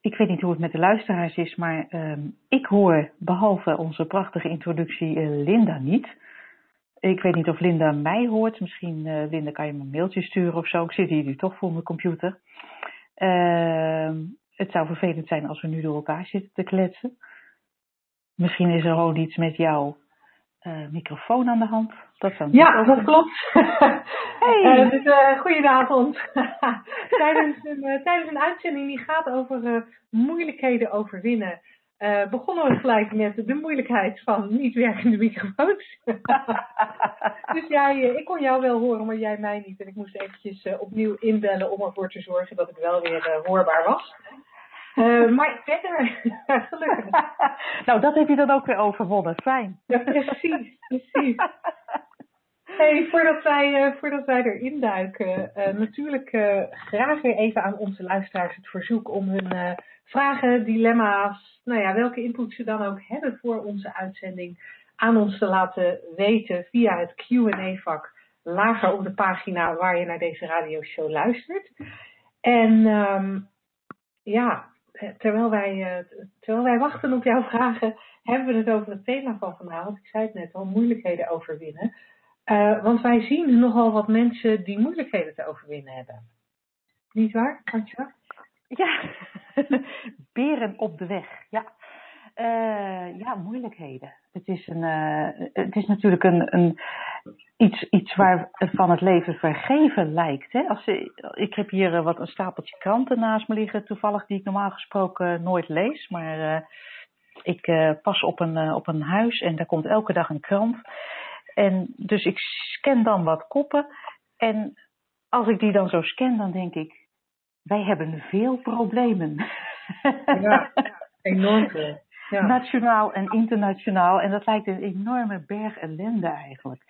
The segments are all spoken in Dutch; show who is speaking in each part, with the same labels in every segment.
Speaker 1: Ik weet niet hoe het met de luisteraars is, maar ehm, ik hoor behalve onze prachtige introductie uh, Linda niet. Ik weet niet of Linda mij hoort. Misschien, uh, Linda, kan je me een mailtje sturen of zo. Ik zit hier nu toch voor mijn computer. Uh, het zou vervelend zijn als we nu door elkaar zitten te kletsen. Misschien is er ook iets met jouw uh, microfoon aan de hand.
Speaker 2: Dat ja, dat klopt. hey. uh, dus, uh, goedenavond. tijdens, een, tijdens een uitzending die gaat over moeilijkheden overwinnen, begonnen we gelijk met de moeilijkheid van niet werkende microfoons. dus jij, ik kon jou wel horen, maar jij mij niet. En ik moest eventjes opnieuw inbellen om ervoor te zorgen dat ik wel weer hoorbaar was. Uh, maar verder, gelukkig.
Speaker 1: nou, dat heb je dan ook weer overwonnen. Fijn.
Speaker 2: Ja, precies, precies. Hey, voordat wij, uh, voordat wij erin duiken, uh, natuurlijk graag weer even aan onze luisteraars het verzoek om hun vragen, dilemma's, nou ja, welke input ze dan ook hebben voor onze uitzending, aan ons te laten weten via het Q&A-vak lager op de pagina waar je naar deze radioshow luistert. En um, ja, terwijl wij, uh, terwijl wij wachten op jouw vragen, hebben we het over het thema van vanavond. Ik zei het net al, moeilijkheden overwinnen. Uh, want wij zien nogal wat mensen die moeilijkheden te overwinnen hebben. Niet waar, Antje?
Speaker 1: Ja, beren op de weg. Ja, uh, ja moeilijkheden. Het is, een, het is natuurlijk een, een, iets, iets waar van het leven vergeven lijkt. Hè? Als, ik heb hier eh, wat een stapeltje kranten naast me liggen, toevallig die ik normaal gesproken nooit lees. Maar ik pas op een, op een huis en daar komt elke dag een krant. En dus ik scan dan wat koppen. En als ik die dan zo scan, dan denk ik, wij hebben veel problemen.
Speaker 2: Ja, enorm veel.
Speaker 1: Ja. Nationaal en internationaal. En dat lijkt een enorme berg ellende eigenlijk.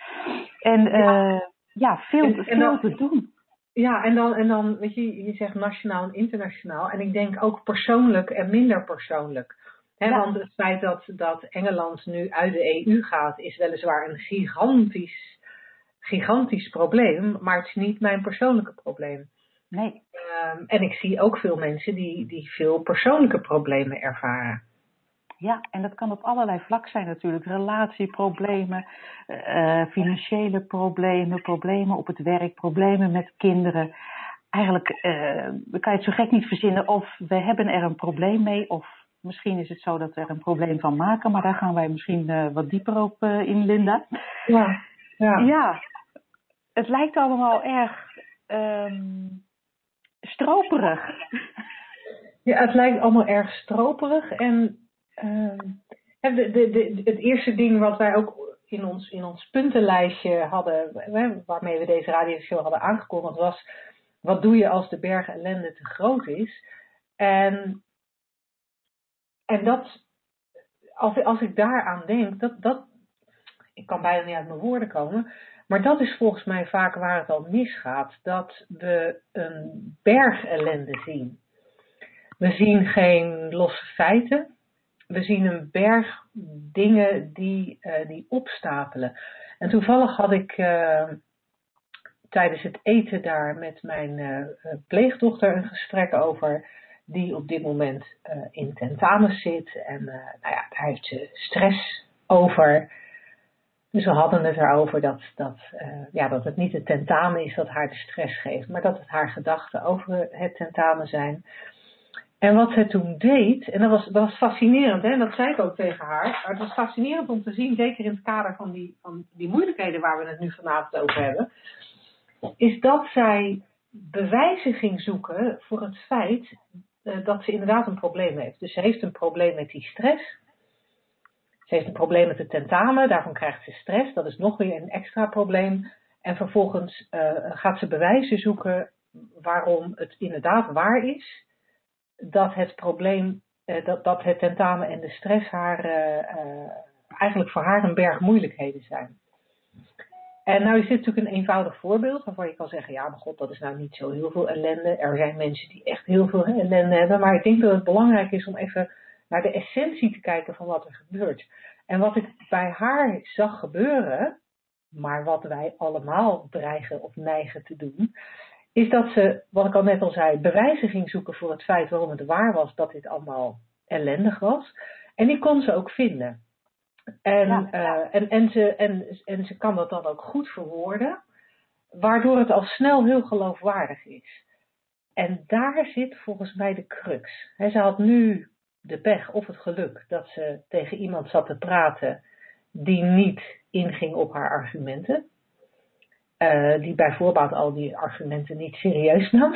Speaker 1: En ja, uh, ja veel, en, veel dan, te doen.
Speaker 2: Ja, en dan, en dan, weet je, je zegt nationaal en internationaal. En ik denk ook persoonlijk en minder persoonlijk. He, ja. Want het feit dat, dat Engeland nu uit de EU gaat, is weliswaar een gigantisch, gigantisch probleem. Maar het is niet mijn persoonlijke probleem.
Speaker 1: Nee.
Speaker 2: Um, en ik zie ook veel mensen die, die veel persoonlijke problemen ervaren.
Speaker 1: Ja, en dat kan op allerlei vlakken zijn natuurlijk. Relatieproblemen, uh, financiële problemen, problemen op het werk, problemen met kinderen. Eigenlijk uh, kan je het zo gek niet verzinnen of we hebben er een probleem mee of misschien is het zo dat we er een probleem van maken. Maar daar gaan wij misschien uh, wat dieper op in, Linda.
Speaker 2: Ja, ja.
Speaker 1: ja, het lijkt allemaal erg um, stroperig.
Speaker 2: Ja, het lijkt allemaal erg stroperig en de, de, de, het eerste ding wat wij ook in ons, in ons puntenlijstje hadden, waarmee we deze radioshow hadden aangekondigd, was: wat doe je als de berg ellende te groot is? En, en dat, als, als ik daaraan denk, dat, dat, ik kan bijna niet uit mijn woorden komen, maar dat is volgens mij vaak waar het al misgaat: dat we een berg ellende zien. We zien geen losse feiten we zien een berg dingen die, uh, die opstapelen. En toevallig had ik uh, tijdens het eten daar met mijn uh, pleegdochter een gesprek over, die op dit moment in tentamen zit. En nou ja, daar heeft ze stress over. Dus we hadden het erover dat, dat, ja, dat het niet het tentamen is dat haar de stress geeft, maar dat het haar gedachten over het tentamen zijn. En wat ze toen deed, en dat was, dat was fascinerend, hè, dat zei ik ook tegen haar. Maar het was fascinerend om te zien, zeker in het kader van die, van die moeilijkheden waar we het nu vanavond over hebben. Is dat zij bewijzen ging zoeken voor het feit eh, dat ze inderdaad een probleem heeft. Dus ze heeft een probleem met die stress. Ze heeft een probleem met het tentamen, daarvan krijgt ze stress. Dat is nog weer een extra probleem. En vervolgens uh, gaat ze bewijzen zoeken waarom het inderdaad waar is dat het probleem, uh, dat, dat het tentamen en de stress haar, uh, eigenlijk voor haar een berg moeilijkheden zijn. En nou is dit natuurlijk een eenvoudig voorbeeld waarvan je kan zeggen, ja, maar god, dat is nou niet zo heel veel ellende. Er zijn mensen die echt heel veel ellende hebben, maar ik denk dat het belangrijk is om even naar de essentie te kijken van wat er gebeurt. En wat ik bij haar zag gebeuren, maar wat wij allemaal dreigen of neigen te doen, is dat ze, wat ik al net al zei, bewijzen ging zoeken voor het feit waarom het waar was dat dit allemaal ellendig was. En die kon ze ook vinden. En, ja, ja. Uh, en, en, ze, en, en ze kan dat dan ook goed verwoorden, waardoor het al snel heel geloofwaardig is. En daar zit volgens mij de crux. He, ze had nu de pech of het geluk dat ze tegen iemand zat te praten die niet inging op haar argumenten. Uh, die bij voorbaat al die argumenten niet serieus nam.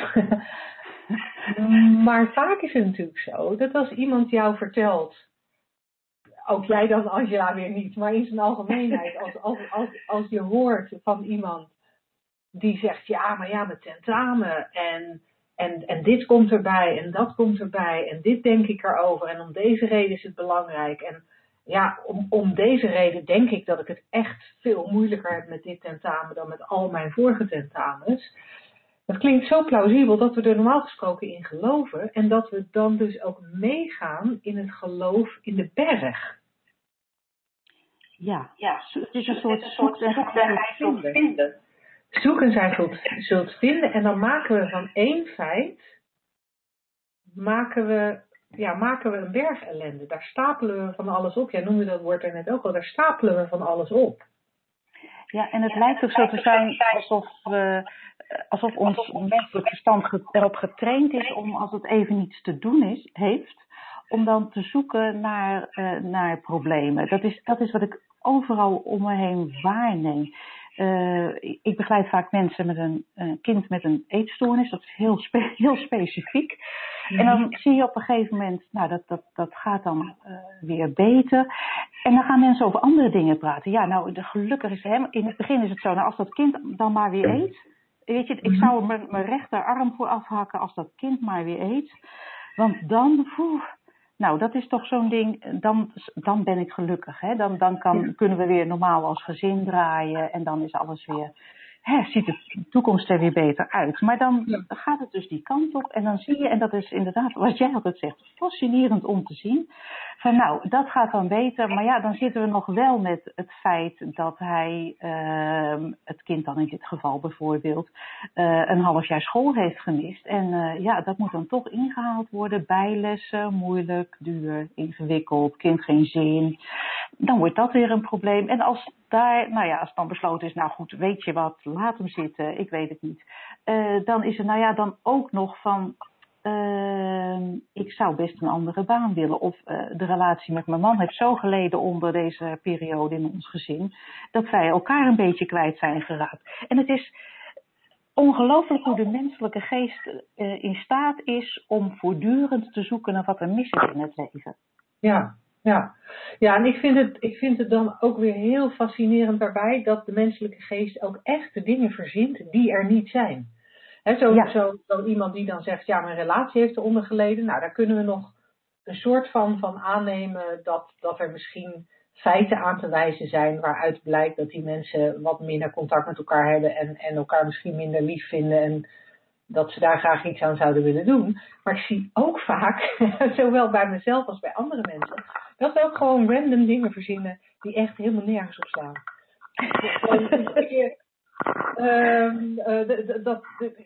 Speaker 2: maar vaak is het natuurlijk zo dat als iemand jou vertelt, ook jij dan Angela weer niet, maar in zijn algemeenheid, als, als, als, als je hoort van iemand die zegt, ja, maar ja, met tentamen en en, en dit komt erbij en dat komt erbij en dit denk ik erover en om deze reden is het belangrijk. En ja, om, om deze reden denk ik dat ik het echt veel moeilijker heb met dit tentamen dan met al mijn vorige tentamens. Dat klinkt zo plausibel dat we er normaal gesproken in geloven en dat we dan dus ook meegaan in het geloof in de berg.
Speaker 1: Ja, ja het is een soort zoek en vinden
Speaker 2: zoeken zij zult, zult vinden. En dan maken we van één feit, maken we, ja, maken we een berg ellende. Daar stapelen we van alles op. Jij noemde dat woord er net ook al. Daar stapelen we van alles op.
Speaker 1: Ja, en het ja, lijkt ook zo te zijn alsof, we, alsof ons menselijk verstand erop getraind is om als het even niets te doen is, heeft, om dan te zoeken naar, uh, naar problemen. Dat is, dat is wat ik overal om me heen waarneem. Uh, ik begeleid vaak mensen met een, een, kind met een eetstoornis. Dat is heel, spe heel specifiek. En dan zie je op een gegeven moment, nou dat, dat, dat gaat dan uh, weer beter. En dan gaan mensen over andere dingen praten. Ja, nou de, gelukkig is hem, in het begin is het zo, nou als dat kind dan maar weer eet. Weet je, ik zou er mijn rechterarm voor afhakken als dat kind maar weer eet. Want dan, poeh, nou, dat is toch zo'n ding, dan, dan ben ik gelukkig. Hè? Dan, dan kan, kunnen we weer normaal als gezin draaien en dan is alles weer, hè, ziet de toekomst er weer beter uit. Maar dan gaat het dus die kant op en dan zie je, en dat is inderdaad wat jij altijd zegt, fascinerend om te zien. Van nou, dat gaat dan beter, maar ja, dan zitten we nog wel met het feit dat hij, uh, het kind dan in dit geval bijvoorbeeld, uh, een half jaar school heeft gemist. En uh, ja, dat moet dan toch ingehaald worden, bijlessen, moeilijk, duur, ingewikkeld, kind geen zin. Dan wordt dat weer een probleem. En als daar, nou ja, als dan besloten is, nou goed, weet je wat, laat hem zitten, ik weet het niet. Uh, dan is het, nou ja, dan ook nog van, uh, ik zou best een andere baan willen. Of uh, de relatie met mijn man heeft zo geleden onder deze periode in ons gezin, dat wij elkaar een beetje kwijt zijn geraakt. En het is ongelooflijk hoe de menselijke geest in staat is om voortdurend te zoeken naar wat er mis is in het leven.
Speaker 2: Ja, ja. ja, en ik vind, het, ik vind het dan ook weer heel fascinerend daarbij dat de menselijke geest ook echt de dingen verzint die er niet zijn. He, zo, ja. zo, zo, iemand die dan zegt, ja, mijn relatie heeft eronder geleden. Nou, daar kunnen we nog een soort van, van aannemen dat, dat er misschien feiten aan te wijzen zijn waaruit blijkt dat die mensen wat minder contact met elkaar hebben en, en elkaar misschien minder lief vinden en dat ze daar graag iets aan zouden willen doen. Maar ik zie ook vaak, zowel bij mezelf als bij andere mensen, dat ook gewoon random dingen verzinnen die echt helemaal nergens op slaan. Um, uh, dat,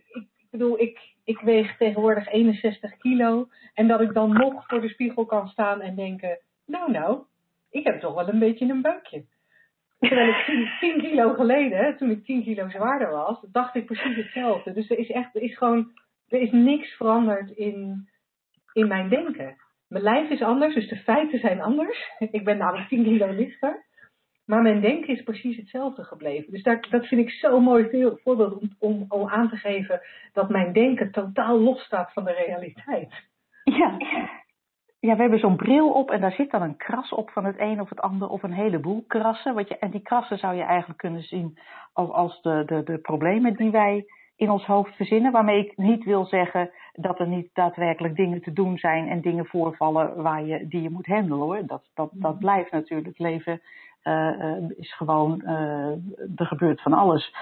Speaker 2: ik bedoel, ik, ik weeg tegenwoordig 61 kilo. En dat ik dan nog voor de spiegel kan staan en denken: Nou, nou, ik heb toch wel een beetje een buikje. Terwijl ik 10, 10 kilo geleden, toen ik 10 kilo zwaarder was, dacht ik precies hetzelfde. Dus er is echt, er is gewoon, er is niks veranderd in, in mijn denken. Mijn lijf is anders, dus de feiten zijn anders. Ik ben namelijk 10 kilo lichter. Maar mijn denken is precies hetzelfde gebleven. Dus daar, dat vind ik zo'n mooi voorbeeld om, om, aan te geven dat mijn denken totaal los staat van de realiteit.
Speaker 1: Ja. Ja, we hebben zo'n bril op en daar zit dan een kras op van het een of het ander, of een heleboel krassen. Wat je, en die krassen zou je eigenlijk kunnen zien als, als de, de, de problemen die wij in ons hoofd verzinnen. Waarmee ik niet wil zeggen dat er niet daadwerkelijk dingen te doen zijn en dingen voorvallen waar je, die je moet handelen hoor. Dat, dat, dat mhm. blijft natuurlijk. Leven uh, is gewoon, uh, er gebeurt van alles.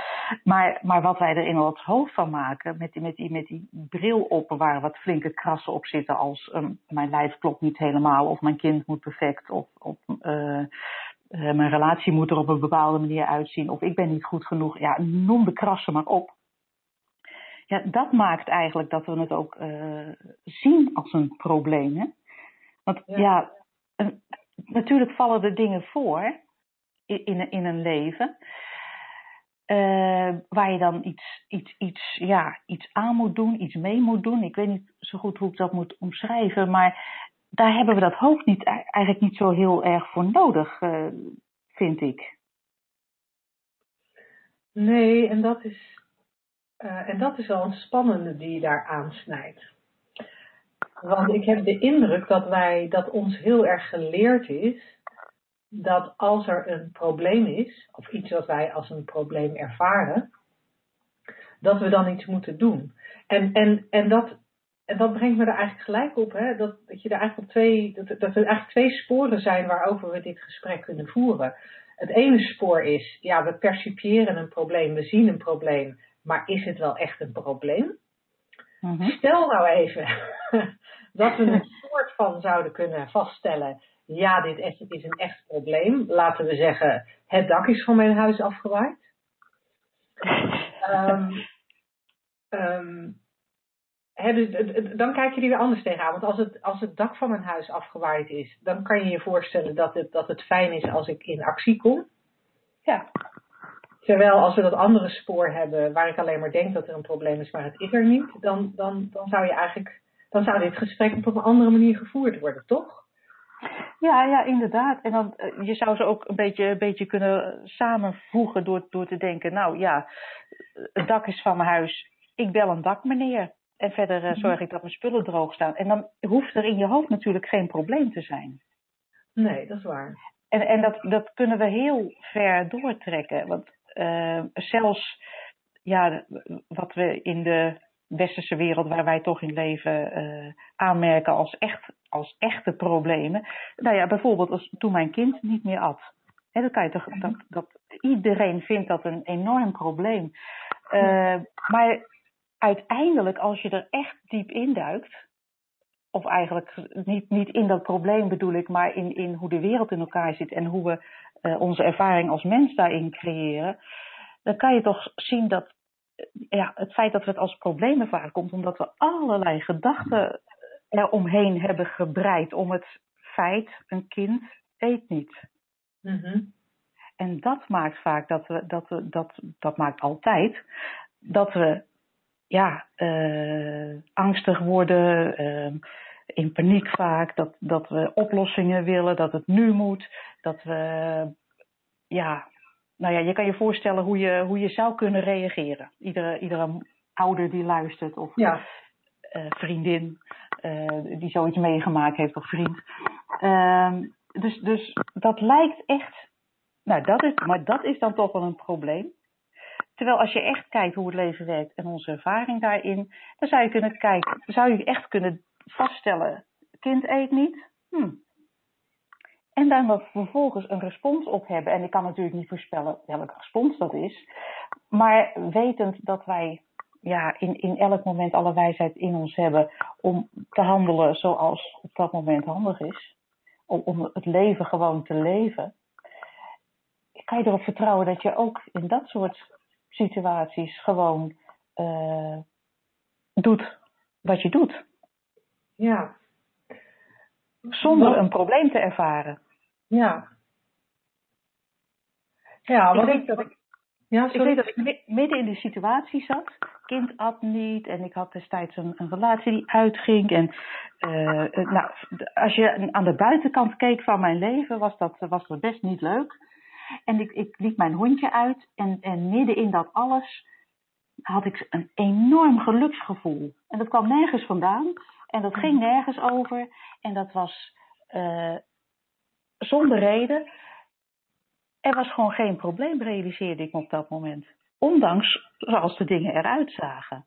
Speaker 1: Maar, maar wat wij er in ons hoofd van maken, met die, met die, met die bril op waar wat flinke krassen op zitten als um, mijn lijf klopt niet helemaal of mijn kind moet perfect of, of uh, mijn relatie moet er op een bepaalde manier uitzien of ik ben niet goed genoeg. Ja, noem de krassen maar op. Ja, dat maakt eigenlijk dat we het ook uh, zien als een probleem. Hè? Want ja, ja een, natuurlijk vallen er dingen voor in, in een leven. Uh, waar je dan iets, iets, iets, ja, iets aan moet doen, iets mee moet doen. Ik weet niet zo goed hoe ik dat moet omschrijven, maar daar hebben we dat hoofd niet, eigenlijk niet zo heel erg voor nodig, uh, vind ik.
Speaker 2: Nee, en dat is, uh, en dat is wel een spannende die je daar aansnijdt. Want ik heb de indruk dat wij, dat ons heel erg geleerd is dat als er een probleem is, of iets wat wij als een probleem ervaren, dat we dan iets moeten doen. En, en, en, dat, en dat brengt me er eigenlijk gelijk op, hè, dat, dat, je er eigenlijk twee, dat, dat er eigenlijk twee sporen zijn waarover we dit gesprek kunnen voeren. Het ene spoor is, ja, we percipiëren een probleem, we zien een probleem, maar is het wel echt een probleem? Mhm. Stel nou even dat we een soort van zouden kunnen vaststellen ja, dit is een echt probleem. Laten we zeggen, het dak is van mijn huis afgewaaid. um, um, dan kijk je er weer anders tegenaan. Want als het, als het dak van mijn huis afgewaaid is, dan kan je je voorstellen dat het, dat het fijn is als ik in actie kom. Ja. Terwijl als we dat andere spoor hebben, waar ik alleen maar denk dat er een probleem is, maar het is er niet, dan, dan, dan zou je eigenlijk, dan zou dit gesprek op een andere manier gevoerd worden, toch?
Speaker 1: Ja, ja, inderdaad. En dan, eh, je zou ze ook een beetje, een beetje kunnen samenvoegen door, door te denken, nou ja, het dak is van mijn huis, ik bel een dakmeneer. En verder uh, zorg ik dat mijn spullen droog staan. En dan hoeft er in je hoofd natuurlijk geen probleem te zijn.
Speaker 2: Nee, dat is waar.
Speaker 1: En, en dat, dat kunnen we heel ver doortrekken. Want uh, zelfs ja, wat we in de westerse wereld waar wij toch in leven uh, aanmerken als, echt, als echte problemen. Nou ja, bijvoorbeeld als, toen mijn kind niet meer at. He, dat kan je toch, dat, dat, iedereen vindt dat een enorm probleem. Uh, maar uiteindelijk, als je er echt diep induikt, of eigenlijk niet, niet in dat probleem bedoel ik, maar in, in hoe de wereld in elkaar zit en hoe we uh, onze ervaring als mens daarin creëren, dan kan je toch zien dat ja, het feit dat we het als probleem ervaren komt omdat we allerlei gedachten eromheen hebben gebreid om het feit, een kind eet niet. Mm En dat maakt vaak dat we, dat we, dat, dat maakt altijd, dat we ja, uh, angstig worden, uh, in paniek vaak, dat, dat we oplossingen willen, dat het nu moet, dat we ja, nou ja, je kan je voorstellen hoe je, hoe je zou kunnen reageren. Iedere, iedere ouder die luistert of ja. uh, vriendin uh, die zoiets meegemaakt heeft of vriend. Uh, dus, dus dat lijkt echt, nou dat is, maar dat is dan toch wel een probleem. Terwijl als je echt kijkt hoe het leven werkt en onze ervaring daarin, dan zou je kunnen kijken, zou je echt kunnen vaststellen, kind eet niet, hm, en daar dan vervolgens een respons op hebben. En ik kan natuurlijk niet voorspellen welke respons dat is. Maar wetend dat wij ja, in, in elk moment alle wijsheid in ons hebben om te handelen zoals op dat moment handig is. Om, om het leven gewoon te leven. Kan je erop vertrouwen dat je ook in dat soort situaties gewoon uh, doet wat je doet.
Speaker 2: Ja.
Speaker 1: Zonder een probleem te ervaren.
Speaker 2: Ja. Ja,
Speaker 1: wat ik, dat ik, ja, ik weet dat ik midden in die situatie zat. Kind at niet en ik had destijds een, een relatie die uitging. En uh, nou, als je aan de buitenkant keek van mijn leven, was dat, was dat best niet leuk. En ik, ik liet mijn hondje uit en, en midden in dat alles had ik een enorm geluksgevoel. En dat kwam nergens vandaan. En dat ging nergens over. En dat was uh, zonder reden. Er was gewoon geen probleem, realiseerde ik me op dat moment. Ondanks zoals de dingen eruit zagen.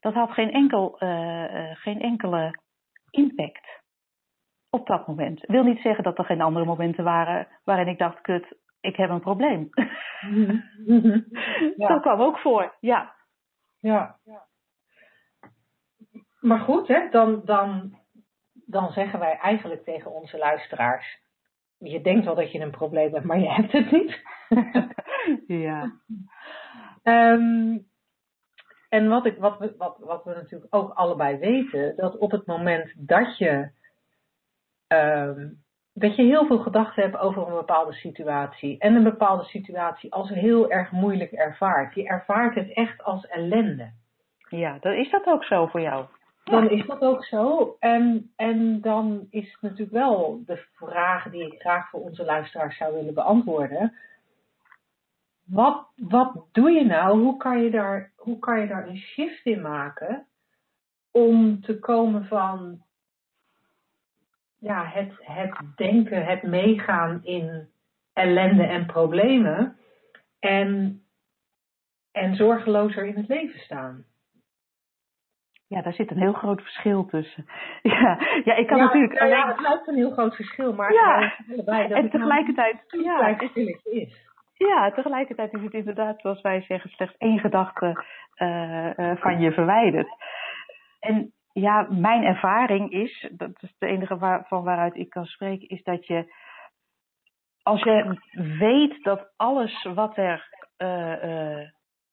Speaker 1: Dat had geen, enkel, uh, geen enkele impact op dat moment. Ik wil niet zeggen dat er geen andere momenten waren waarin ik dacht, kut, ik heb een probleem. ja. Dat kwam ook voor, ja.
Speaker 2: Ja. Maar goed, hè, dan, dan, dan zeggen wij eigenlijk tegen onze luisteraars: je denkt wel dat je een probleem hebt, maar je hebt het niet.
Speaker 1: ja.
Speaker 2: Um, en wat, ik, wat, we, wat, wat we natuurlijk ook allebei weten, dat op het moment dat je, um, dat je heel veel gedachten hebt over een bepaalde situatie en een bepaalde situatie als heel erg moeilijk ervaart, je ervaart het echt als ellende.
Speaker 1: Ja, dan is dat ook zo voor jou.
Speaker 2: Dan is dat ook zo. En, en dan is het natuurlijk wel de vraag die ik graag voor onze luisteraars zou willen beantwoorden. Wat, wat doe je nou? Hoe kan je, daar, hoe kan je daar een shift in maken om te komen van ja, het, het denken, het meegaan in ellende en problemen en, en zorgelozer in het leven staan?
Speaker 1: Ja, daar zit een heel groot verschil tussen. Ja, ja ik kan natuurlijk.
Speaker 2: Ja, alleen... het lijkt een heel groot verschil, maar ja.
Speaker 1: Dat en tegelijkertijd.
Speaker 2: Ja, het is.
Speaker 1: Ja, tegelijkertijd is het inderdaad, zoals wij zeggen, slechts één gedachte uh, uh, van je verwijderd. En ja, mijn ervaring is, dat is de enige waar, van waaruit ik kan spreken, is dat je, als je weet dat alles wat er uh,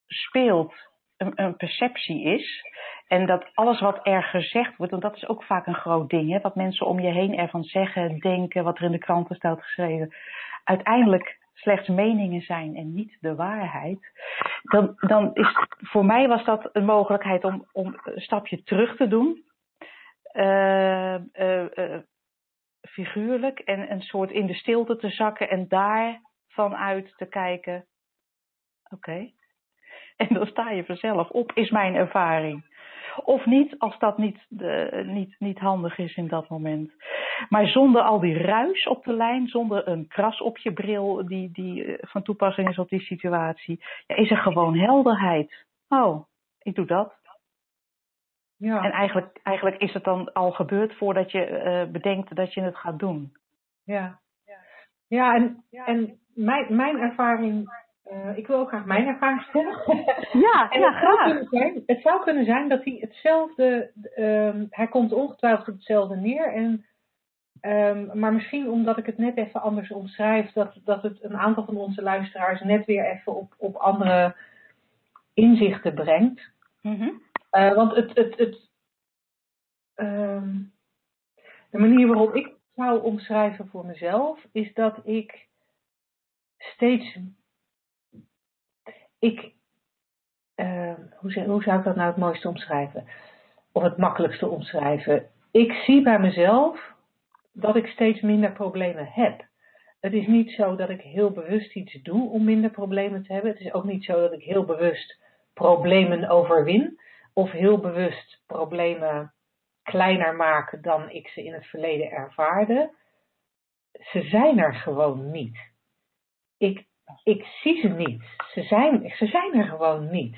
Speaker 1: speelt een, een, perceptie is, en dat alles wat er gezegd wordt, want dat is ook vaak een groot ding, hè, wat mensen om je heen ervan zeggen, denken, wat er in de kranten staat geschreven, uiteindelijk slechts meningen zijn en niet de waarheid, dan, dan is voor mij was dat een mogelijkheid om, om een stapje terug te doen. Uh, uh, uh, figuurlijk en een soort in de stilte te zakken en daar vanuit te kijken. Oké. En dan sta je vanzelf op, is mijn ervaring. Of niet, als dat niet, de, niet, niet handig is in dat moment. Maar zonder al die ruis op de lijn, zonder een kras op je bril die, die eh, van toepassing is op die situatie, ja, is er gewoon helderheid. Oh, ik doe dat. Ja. En eigenlijk, eigenlijk is het dan al gebeurd voordat je uh, bedenkt dat je het gaat doen.
Speaker 2: Ja, ja en, en mijn, mijn ervaring uh, ik wil ook graag mijn ervaring stellen.
Speaker 1: Ja, en ja, het graag.
Speaker 2: Zou zijn, het zou kunnen zijn dat hij hetzelfde, um, hij komt ongetwijfeld op hetzelfde neer. En, um, maar misschien omdat ik het net even anders omschrijf, dat, dat het een aantal van onze luisteraars net weer even op, op andere inzichten brengt.
Speaker 1: Mm -hmm.
Speaker 2: uh, want het, het, het, um, de manier waarop ik zou omschrijven voor mezelf, is dat ik steeds uh, hoe, hoe zou ik dat nou het mooiste omschrijven? Of het makkelijkste omschrijven? Ik zie bij mezelf dat ik steeds minder problemen heb. Het is niet zo dat ik heel bewust iets doe om minder problemen te hebben. Het is ook niet zo dat ik heel bewust problemen overwin. Of heel bewust problemen kleiner maak dan ik ze in het verleden ervaarde. Ze zijn er gewoon niet. Ik ik zie ze niet. Ze zijn, ze zijn er gewoon niet.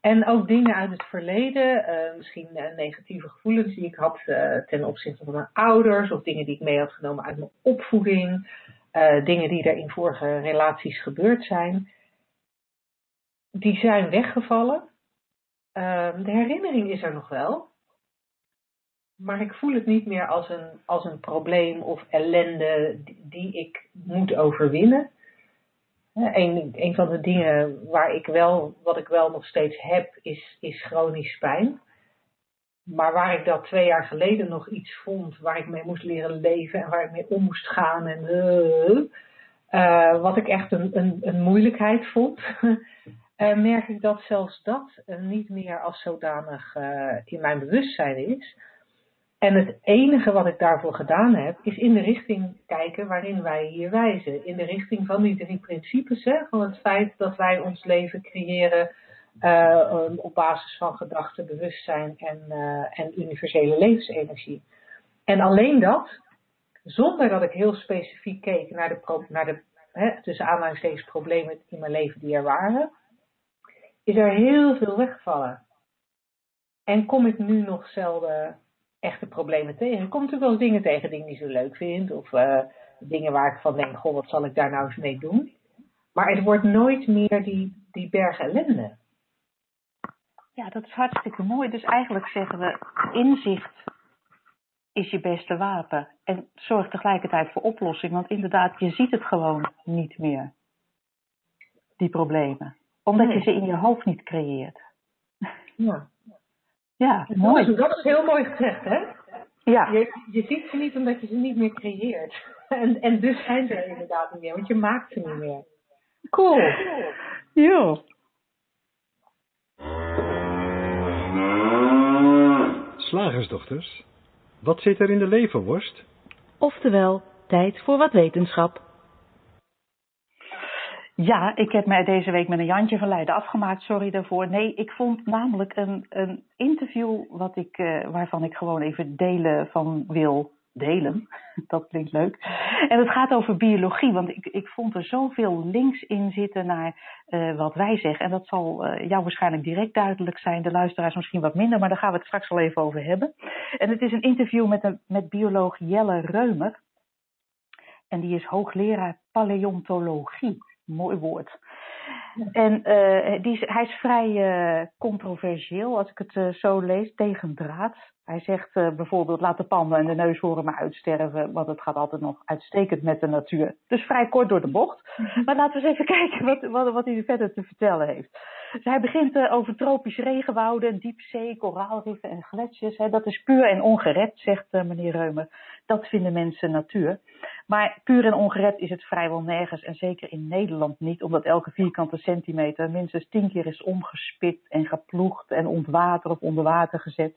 Speaker 2: En ook dingen uit het verleden, uh, misschien uh, negatieve gevoelens die ik had uh, ten opzichte van mijn ouders, of dingen die ik mee had genomen uit mijn opvoeding, dingen die er in vorige relaties gebeurd zijn, die zijn weggevallen. De herinnering is er nog wel, maar ik voel het niet meer als een, als een probleem of ellende die ik moet overwinnen. Een, van de dingen waar ik wel, wat ik wel nog steeds heb, is, is chronisch pijn. Maar waar ik dat twee jaar geleden nog iets vond, waar ik mee moest leren leven en waar ik mee om moest gaan en uh, uh, wat ik echt een, een, een moeilijkheid vond, uh, merk ik dat zelfs dat niet meer als zodanig in mijn bewustzijn is. En het enige wat ik daarvoor gedaan heb, is in de richting kijken waarin wij hier wijzen. In de richting van die drie principes, hè, van het feit dat wij ons leven creëren Uh, op basis van gedachten, bewustzijn en, uh, en universele levensenergie. En alleen dat, zonder dat ik heel specifiek keek naar de, naar de hè, tussen problemen in mijn leven die er waren, is er heel veel weggevallen. En kom ik nu nog zelden echte problemen tegen. Ik kom natuurlijk wel eens dingen tegen die ik niet zo leuk vind. Of uh, dingen waar ik van denk, goh, wat zal ik daar nou eens mee doen? Maar het wordt nooit meer die, die berg ellende.
Speaker 1: Ja, dat is hartstikke mooi. Dus eigenlijk zeggen we, inzicht is je beste wapen. En zorg tegelijkertijd voor oplossing. Want inderdaad, je ziet het gewoon niet meer. Die problemen. Omdat nee. je ze in je hoofd niet creëert.
Speaker 2: Ja.
Speaker 1: Ja, mooi.
Speaker 2: Dat is, dat is heel mooi gezegd, hè?
Speaker 1: Ja.
Speaker 2: Je, je ziet ze niet omdat je ze niet meer creëert. En, en dus zijn ze er inderdaad niet meer, want je maakt ze niet meer. Cool.
Speaker 1: Jo.
Speaker 3: Slagersdochters, wat zit er in de leverworst?
Speaker 4: Oftewel, tijd voor wat wetenschap.
Speaker 1: Ja, ik heb mij deze week met een Jantje van Leiden afgemaakt. Sorry daarvoor. Nee, ik vond namelijk een, een interview wat ik, uh, waarvan ik gewoon even delen van wil delen. Dat klinkt leuk. En het gaat over biologie, want ik, ik vond er zoveel links in zitten naar uh, wat wij zeggen. En dat zal uh, jou waarschijnlijk direct duidelijk zijn, de luisteraars misschien wat minder, maar daar gaan we het straks wel even over hebben. En het is een interview met, een, met bioloog Jelle Reumer. En die is hoogleraar paleontologie. Mooi woord. En uh, die is, hij is vrij uh, controversieel, als ik het uh, zo lees, tegen draad. Hij zegt bijvoorbeeld, laat de panden en de neushoorn maar uitsterven, want het gaat altijd nog uitstekend met de natuur. Dus vrij kort door de bocht. Maar laten we eens even kijken wat, wat, wat hij verder te vertellen heeft. Dus hij begint over tropische regenwouden, diepzee, koraalriffen en gletsjers. Hè. Dat is puur en ongered, zegt meneer Reumer. Dat vinden mensen natuur. Maar puur en ongered is het vrijwel nergens en zeker in Nederland niet, omdat elke vierkante centimeter minstens tien keer is omgespit en geploegd en ontwater of onder water gezet.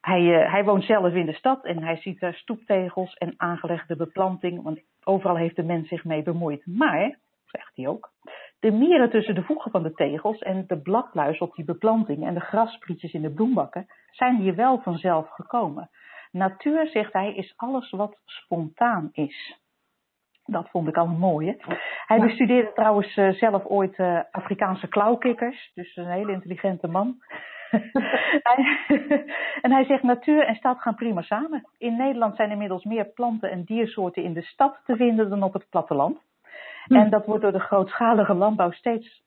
Speaker 1: Hij, uh, hij woont zelf in de stad en hij ziet daar stoeptegels en aangelegde beplanting, want overal heeft de mens zich mee bemoeid. Maar, zegt hij ook, de mieren tussen de voegen van de tegels en de bladluis op die beplanting en de grassprietjes in de bloembakken zijn hier wel vanzelf gekomen. Natuur, zegt hij, is alles wat spontaan is. Dat vond ik al mooi. Hè? Hij ja. bestudeerde trouwens uh, zelf ooit uh, Afrikaanse klauwkikkers, dus een hele intelligente man. en hij zegt natuur en stad gaan prima samen. In Nederland zijn inmiddels meer planten en diersoorten in de stad te vinden dan op het platteland. Hm. En dat wordt door de grootschalige landbouw steeds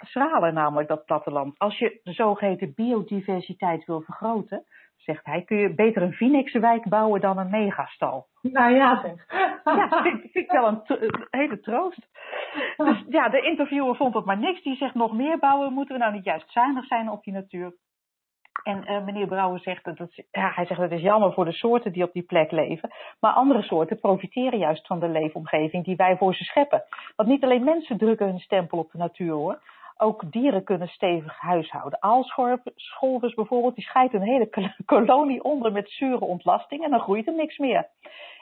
Speaker 1: schraler, namelijk dat platteland. Als je de zogeheten biodiversiteit wil vergroten, zegt hij, kun je beter een Phoenixwijk bouwen dan een megastal.
Speaker 2: Nou ja, zeg.
Speaker 1: Ja, dat vind, vind ik wel een, een, hele troost. Dus ja, de interviewer vond het maar niks. Die zegt nog meer bouwen. Moeten we nou niet juist zuinig zijn op die natuur? En uh, meneer Brouwer zegt dat het, ja, hij zegt dat is jammer voor de soorten die op die plek leven. Maar andere soorten profiteren juist van de leefomgeving die wij voor ze scheppen. Want niet alleen mensen drukken hun stempel op de natuur hoor. Ook dieren kunnen stevig huishouden. Aalscholvers bijvoorbeeld, die scheiden een hele kolonie onder met zure ontlasting en dan groeit er niks meer.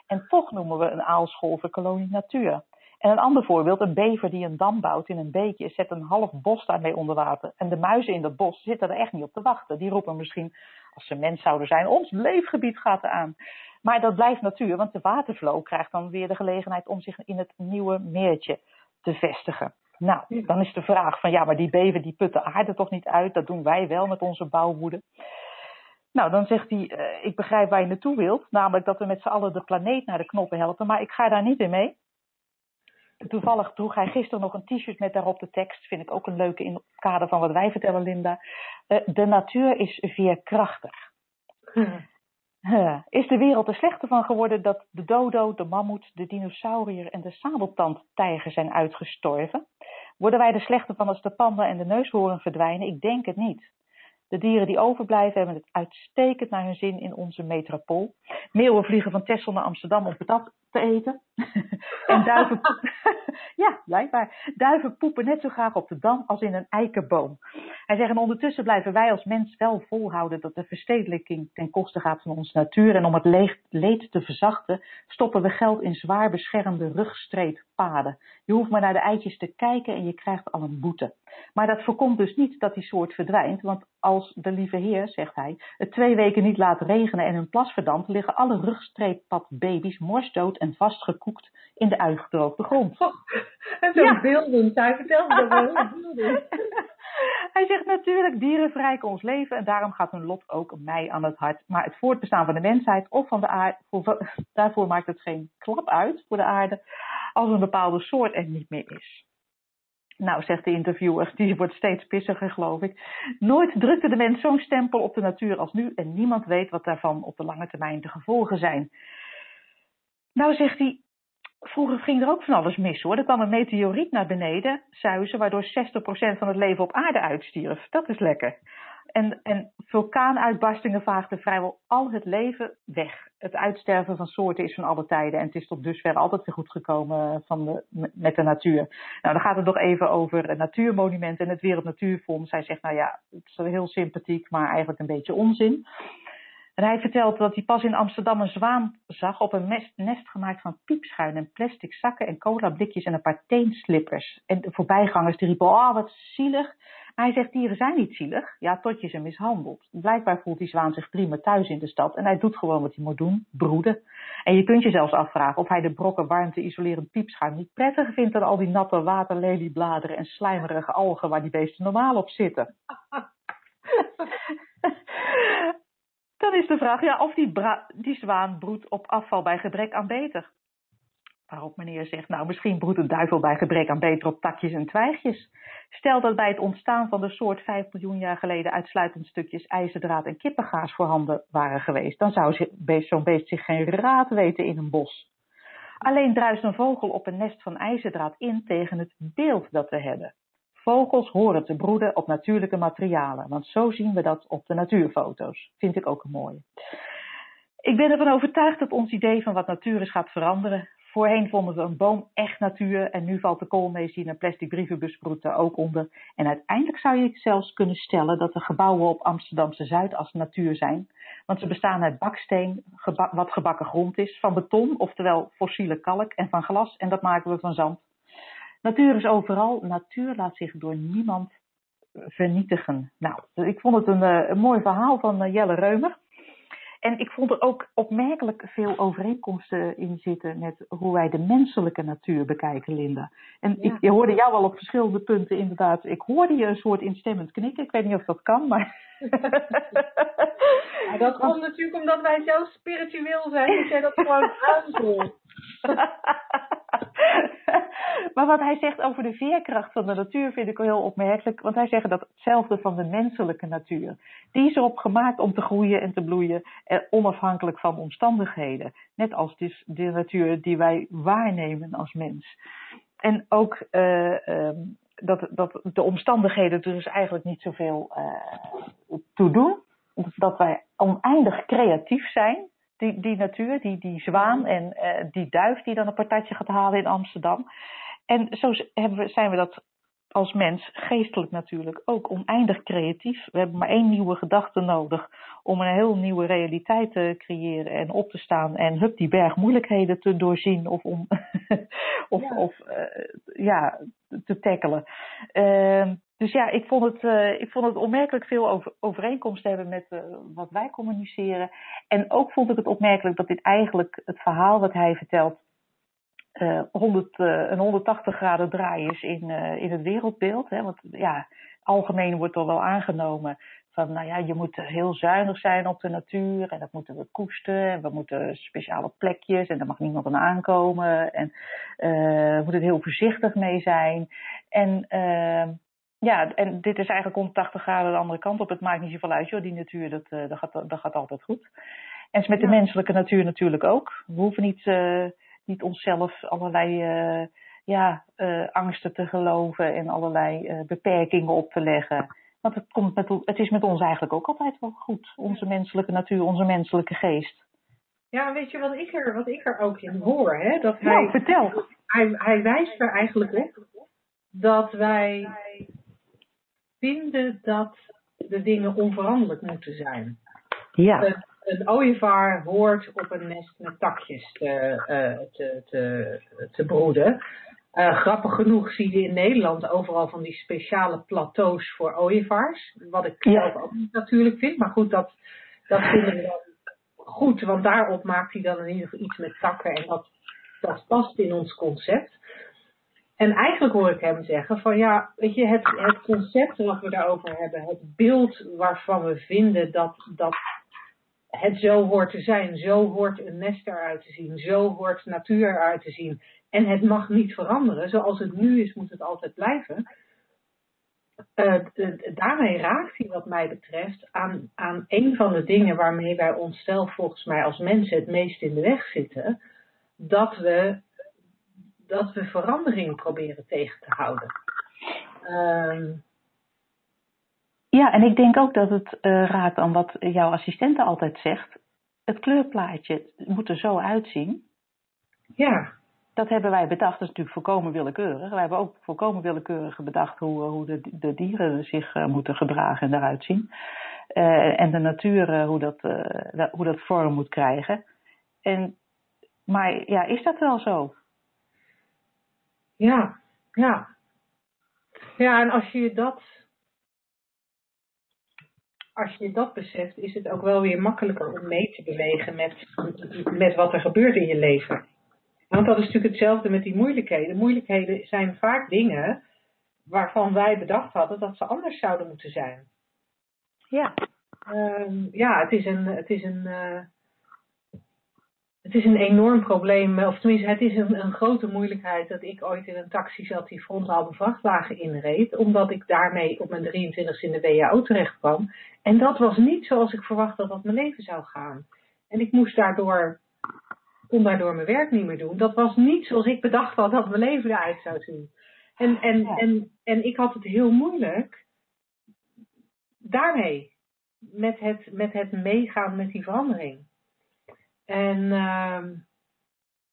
Speaker 1: En toch noemen we een aalscholver kolonie natuur. En een ander voorbeeld, een bever die een dam bouwt in een beekje, zet een half bos daarmee onder water. En de muizen in dat bos zitten er echt niet op te wachten. Die roepen misschien, als ze mens zouden zijn, ons leefgebied gaat eraan. Maar dat blijft natuur, want de watervlow krijgt dan weer de gelegenheid om zich in het nieuwe meertje te vestigen. Nou, dan is de vraag van ja, maar die bever die putten aarde toch niet uit? Dat doen wij wel met onze bouwwoede. Nou, dan zegt hij, uh, ik begrijp waar je naartoe wilt. Namelijk dat we met z'n allen de planeet naar de knoppen helpen. Maar ik ga daar niet in mee. Toevallig droeg hij gisteren nog een t-shirt met daarop de tekst. Vind ik ook een leuke in het kader van wat wij vertellen, Linda. Uh, de natuur is veerkrachtig. Hmm. Is de wereld er slechter van geworden dat de dodo, de mammoet, de dinosaurier en de sabeltandtijger zijn uitgestorven? Worden wij er slechter van als de panda en de neushoorn verdwijnen? Ik denk het niet. De dieren die overblijven hebben het uitstekend naar hun zin in onze metropool. Meeuwen vliegen van Texel naar Amsterdam om patat te eten. en, duiven, ja, blijkbaar. Duiven poepen net zo graag op de dam als in een eikenboom. Hij zegt, en ondertussen blijven wij als mens wel volhouden dat de verstedelijking ten koste gaat van onze natuur. En om het leed te verzachten, stoppen we geld in zwaar beschermde rugstreeppaden. Je hoeft maar naar de eitjes te kijken en je krijgt al een boete. Maar dat voorkomt dus niet dat die soort verdwijnt, want als de lieve heer, zegt hij, het twee weken niet laat regenen en hun plas verdampt, liggen alle rugstreeppadbaby's morsdood en vastgekoekt in de uitgedroogde grond.
Speaker 2: Oh, en zo ja. beeldend, hij vertelt dat wel
Speaker 1: Hij zegt natuurlijk, dieren verrijken ons leven en daarom gaat hun lot ook mij aan het hart. Maar het voortbestaan van de mensheid of van de aarde, daarvoor maakt het geen klap uit voor de aarde als een bepaalde soort er niet meer is. Nou, zegt de interviewer, die wordt steeds pissiger, geloof ik. Nooit drukte de mens zo'n stempel op de natuur als nu en niemand weet wat daarvan op de lange termijn de gevolgen zijn. Nou, zegt hij, vroeger ging er ook van alles mis hoor. Er kwam een meteoriet naar beneden, zuizen, waardoor 60% van het leven op aarde uitstierf. Dat is lekker. En, en vulkaanuitbarstingen vaagden vrijwel al het leven weg. Het uitsterven van soorten is van alle tijden. En het is tot dusver altijd weer goed gekomen van de, met de natuur. Nou, dan gaat het nog even over natuurmonumenten en het Wereld Natuurfonds. Hij zegt, nou ja, het is heel sympathiek, maar eigenlijk een beetje onzin. En hij vertelt dat hij pas in Amsterdam een zwaan zag op een nest gemaakt van piepschuim en plastic zakken en colablikjes en een paar teenslippers. En de voorbijgangers die riepen, oh wat zielig. Hij zegt, dieren zijn niet zielig, ja, tot je ze mishandelt. Blijkbaar voelt die zwaan zich prima thuis in de stad en hij doet gewoon wat hij moet doen, broeden. En je kunt je zelfs afvragen of hij de brokken warmte isolerend piepschuim niet prettiger vindt dan al die natte waterleliebladeren en slijmerige algen waar die beesten normaal op zitten. Dan is de vraag ja, of die, die zwaan broedt op afval bij gebrek aan beter. Waarop meneer zegt, nou misschien broedt een duivel bij gebrek aan beter op takjes en twijgjes. Stel dat bij het ontstaan van de soort 5 miljoen jaar geleden uitsluitend stukjes ijzerdraad en kippengaas voorhanden waren geweest, dan zou zo'n beest zich geen raad weten in een bos. Alleen druist een vogel op een nest van ijzerdraad in tegen het beeld dat we hebben. Vogels horen te broeden op natuurlijke materialen, want zo zien we dat op de natuurfoto's. Vind ik ook een mooie. Ik ben ervan overtuigd dat ons idee van wat natuur is gaat veranderen. Voorheen vonden we een boom echt natuur en nu valt de koolmees die in een plastic brievenbus broedt er ook onder. En uiteindelijk zou je zelfs kunnen stellen dat de gebouwen op Amsterdamse Zuidas natuur zijn. Want ze bestaan uit baksteen, wat gebakken grond is, van beton, oftewel fossiele kalk en van glas en dat maken we van zand. Natuur is overal. Natuur laat zich door niemand vernietigen. Nou, ik vond het een, eh, een mooi verhaal van eh, Jelle Reumer. En ik vond er ook opmerkelijk veel overeenkomsten in zitten met hoe wij de menselijke natuur bekijken, Linda. En ik, je hoorde jou al op verschillende punten inderdaad. Ik hoorde je een soort instemmend knikken. Ik weet niet of dat kan, maar.
Speaker 2: Ja, dat komt natuurlijk omdat wij zelf spiritueel zijn. Dat jij dat gewoon aanvoelt.
Speaker 1: maar wat hij zegt over de veerkracht van de natuur vind ik heel opmerkelijk. Want hij zegt dat hetzelfde van de menselijke natuur. Die is erop gemaakt om te groeien en te bloeien, eh, onafhankelijk van omstandigheden. Net als dus de natuur die wij waarnemen als mens. En ook uh, uh, dat, dat de omstandigheden er dus eigenlijk niet zoveel uh, toe doen. Dat wij oneindig creatief zijn die, die natuur, die, die zwaan en uh, die duif die dan een partijtje gaat halen in Amsterdam. En zo we, zijn we dat als mens, geestelijk natuurlijk, ook oneindig creatief. We hebben maar één nieuwe gedachte nodig om een heel nieuwe realiteit te creëren en op te staan en hup die berg moeilijkheden te doorzien of om of, ja. of uh, ja, te tackelen. Uh, dus ja, ik vond het, uh, ik vond het onmerkelijk veel over, overeenkomst hebben met uh, wat wij communiceren. En ook vond ik het opmerkelijk dat dit eigenlijk het verhaal wat hij vertelt, uh, 100, een 180 graden draai is in, in het wereldbeeld. Hè? Want ja, algemeen wordt er wel aangenomen van, nou ja, je moet heel zuinig zijn op de natuur en dat moeten we koesten. En we moeten speciale plekjes en daar mag niemand aan aankomen. En we moeten heel voorzichtig mee zijn. En ja, en dit is eigenlijk 180 graden de andere kant op. Het maakt niet zoveel uit, joh, die natuur, dat, uh, dat, gaat, dat gaat altijd goed. En is met de ja. menselijke natuur natuurlijk ook. We hoeven niet, uh, niet onszelf allerlei uh, ja, angsten te geloven en allerlei beperkingen op te leggen. Want het, komt met, het is met ons eigenlijk ook altijd wel goed. Onze menselijke natuur, onze menselijke geest.
Speaker 2: Ja, weet je wat ik er, wat ik er ook in hoor? Hè? Dat hij,
Speaker 1: Nou, vertel.
Speaker 2: hij, hij wijst er eigenlijk op dat wij vinden dat de dingen onveranderlijk moeten zijn.
Speaker 1: Ja.
Speaker 2: Een, een ooievaar hoort op een nest met takjes te, eh, te, te, te broeden. Eh, grappig genoeg zie je in Nederland overal van die speciale plateaus voor ooievaars. Wat ik
Speaker 1: Ja.
Speaker 2: zelf ook niet natuurlijk vind. Maar goed, dat, dat vinden we dan goed. Want daarop maakt hij dan in ieder geval iets met takken. En dat, dat past in ons concept. En eigenlijk hoor ik hem zeggen van ja, weet je, het, het concept wat we daarover hebben, het beeld waarvan we vinden dat, dat het zo hoort te zijn, zo hoort een nest eruit te zien, zo hoort natuur eruit te zien. En het mag niet veranderen, zoals het nu is moet het altijd blijven. Eh, daarmee raakt hij wat mij betreft aan, aan een van de dingen waarmee wij onszelf volgens mij als mensen het meest in de weg zitten. Dat we dat we verandering proberen tegen te houden. Ehm,
Speaker 1: Ja, en ik denk ook dat het eh, raakt aan wat jouw assistente altijd zegt. Het kleurplaatje moet er zo uitzien.
Speaker 2: ja,
Speaker 1: Dat hebben wij bedacht, dat is natuurlijk volkomen willekeurig. Wij hebben ook volkomen willekeurig bedacht hoe, hoe de, de dieren zich eh, moeten gedragen en eruit zien. Eh, en de natuur, eh, hoe, dat, eh, hoe dat vorm moet krijgen. En, maar ja, is dat wel zo?
Speaker 2: Ja, ja. Ja, en als je dat, als je dat beseft, is het ook wel weer makkelijker om mee te bewegen met, met wat er gebeurt in je leven. Want dat is natuurlijk hetzelfde met die moeilijkheden. Moeilijkheden zijn vaak dingen waarvan wij bedacht hadden dat ze anders zouden moeten zijn.
Speaker 1: Ja.
Speaker 2: Ehm, ja, het is een, het is een, eh, het is een enorm probleem, of tenminste, het is een, een grote moeilijkheid dat ik ooit in een taxi zat die frontaal vrachtwagen inreed, omdat ik daarmee op mijn 23 in de WHO terecht kwam. En dat was niet zoals ik verwacht dat dat mijn leven zou gaan. En ik moest daardoor, kon daardoor mijn werk niet meer doen. Dat was niet zoals ik bedacht had dat mijn leven eruit zou zien. En, en,
Speaker 1: Ja.
Speaker 2: en, en ik had het heel moeilijk daarmee met het, met het meegaan met die verandering. En ehm,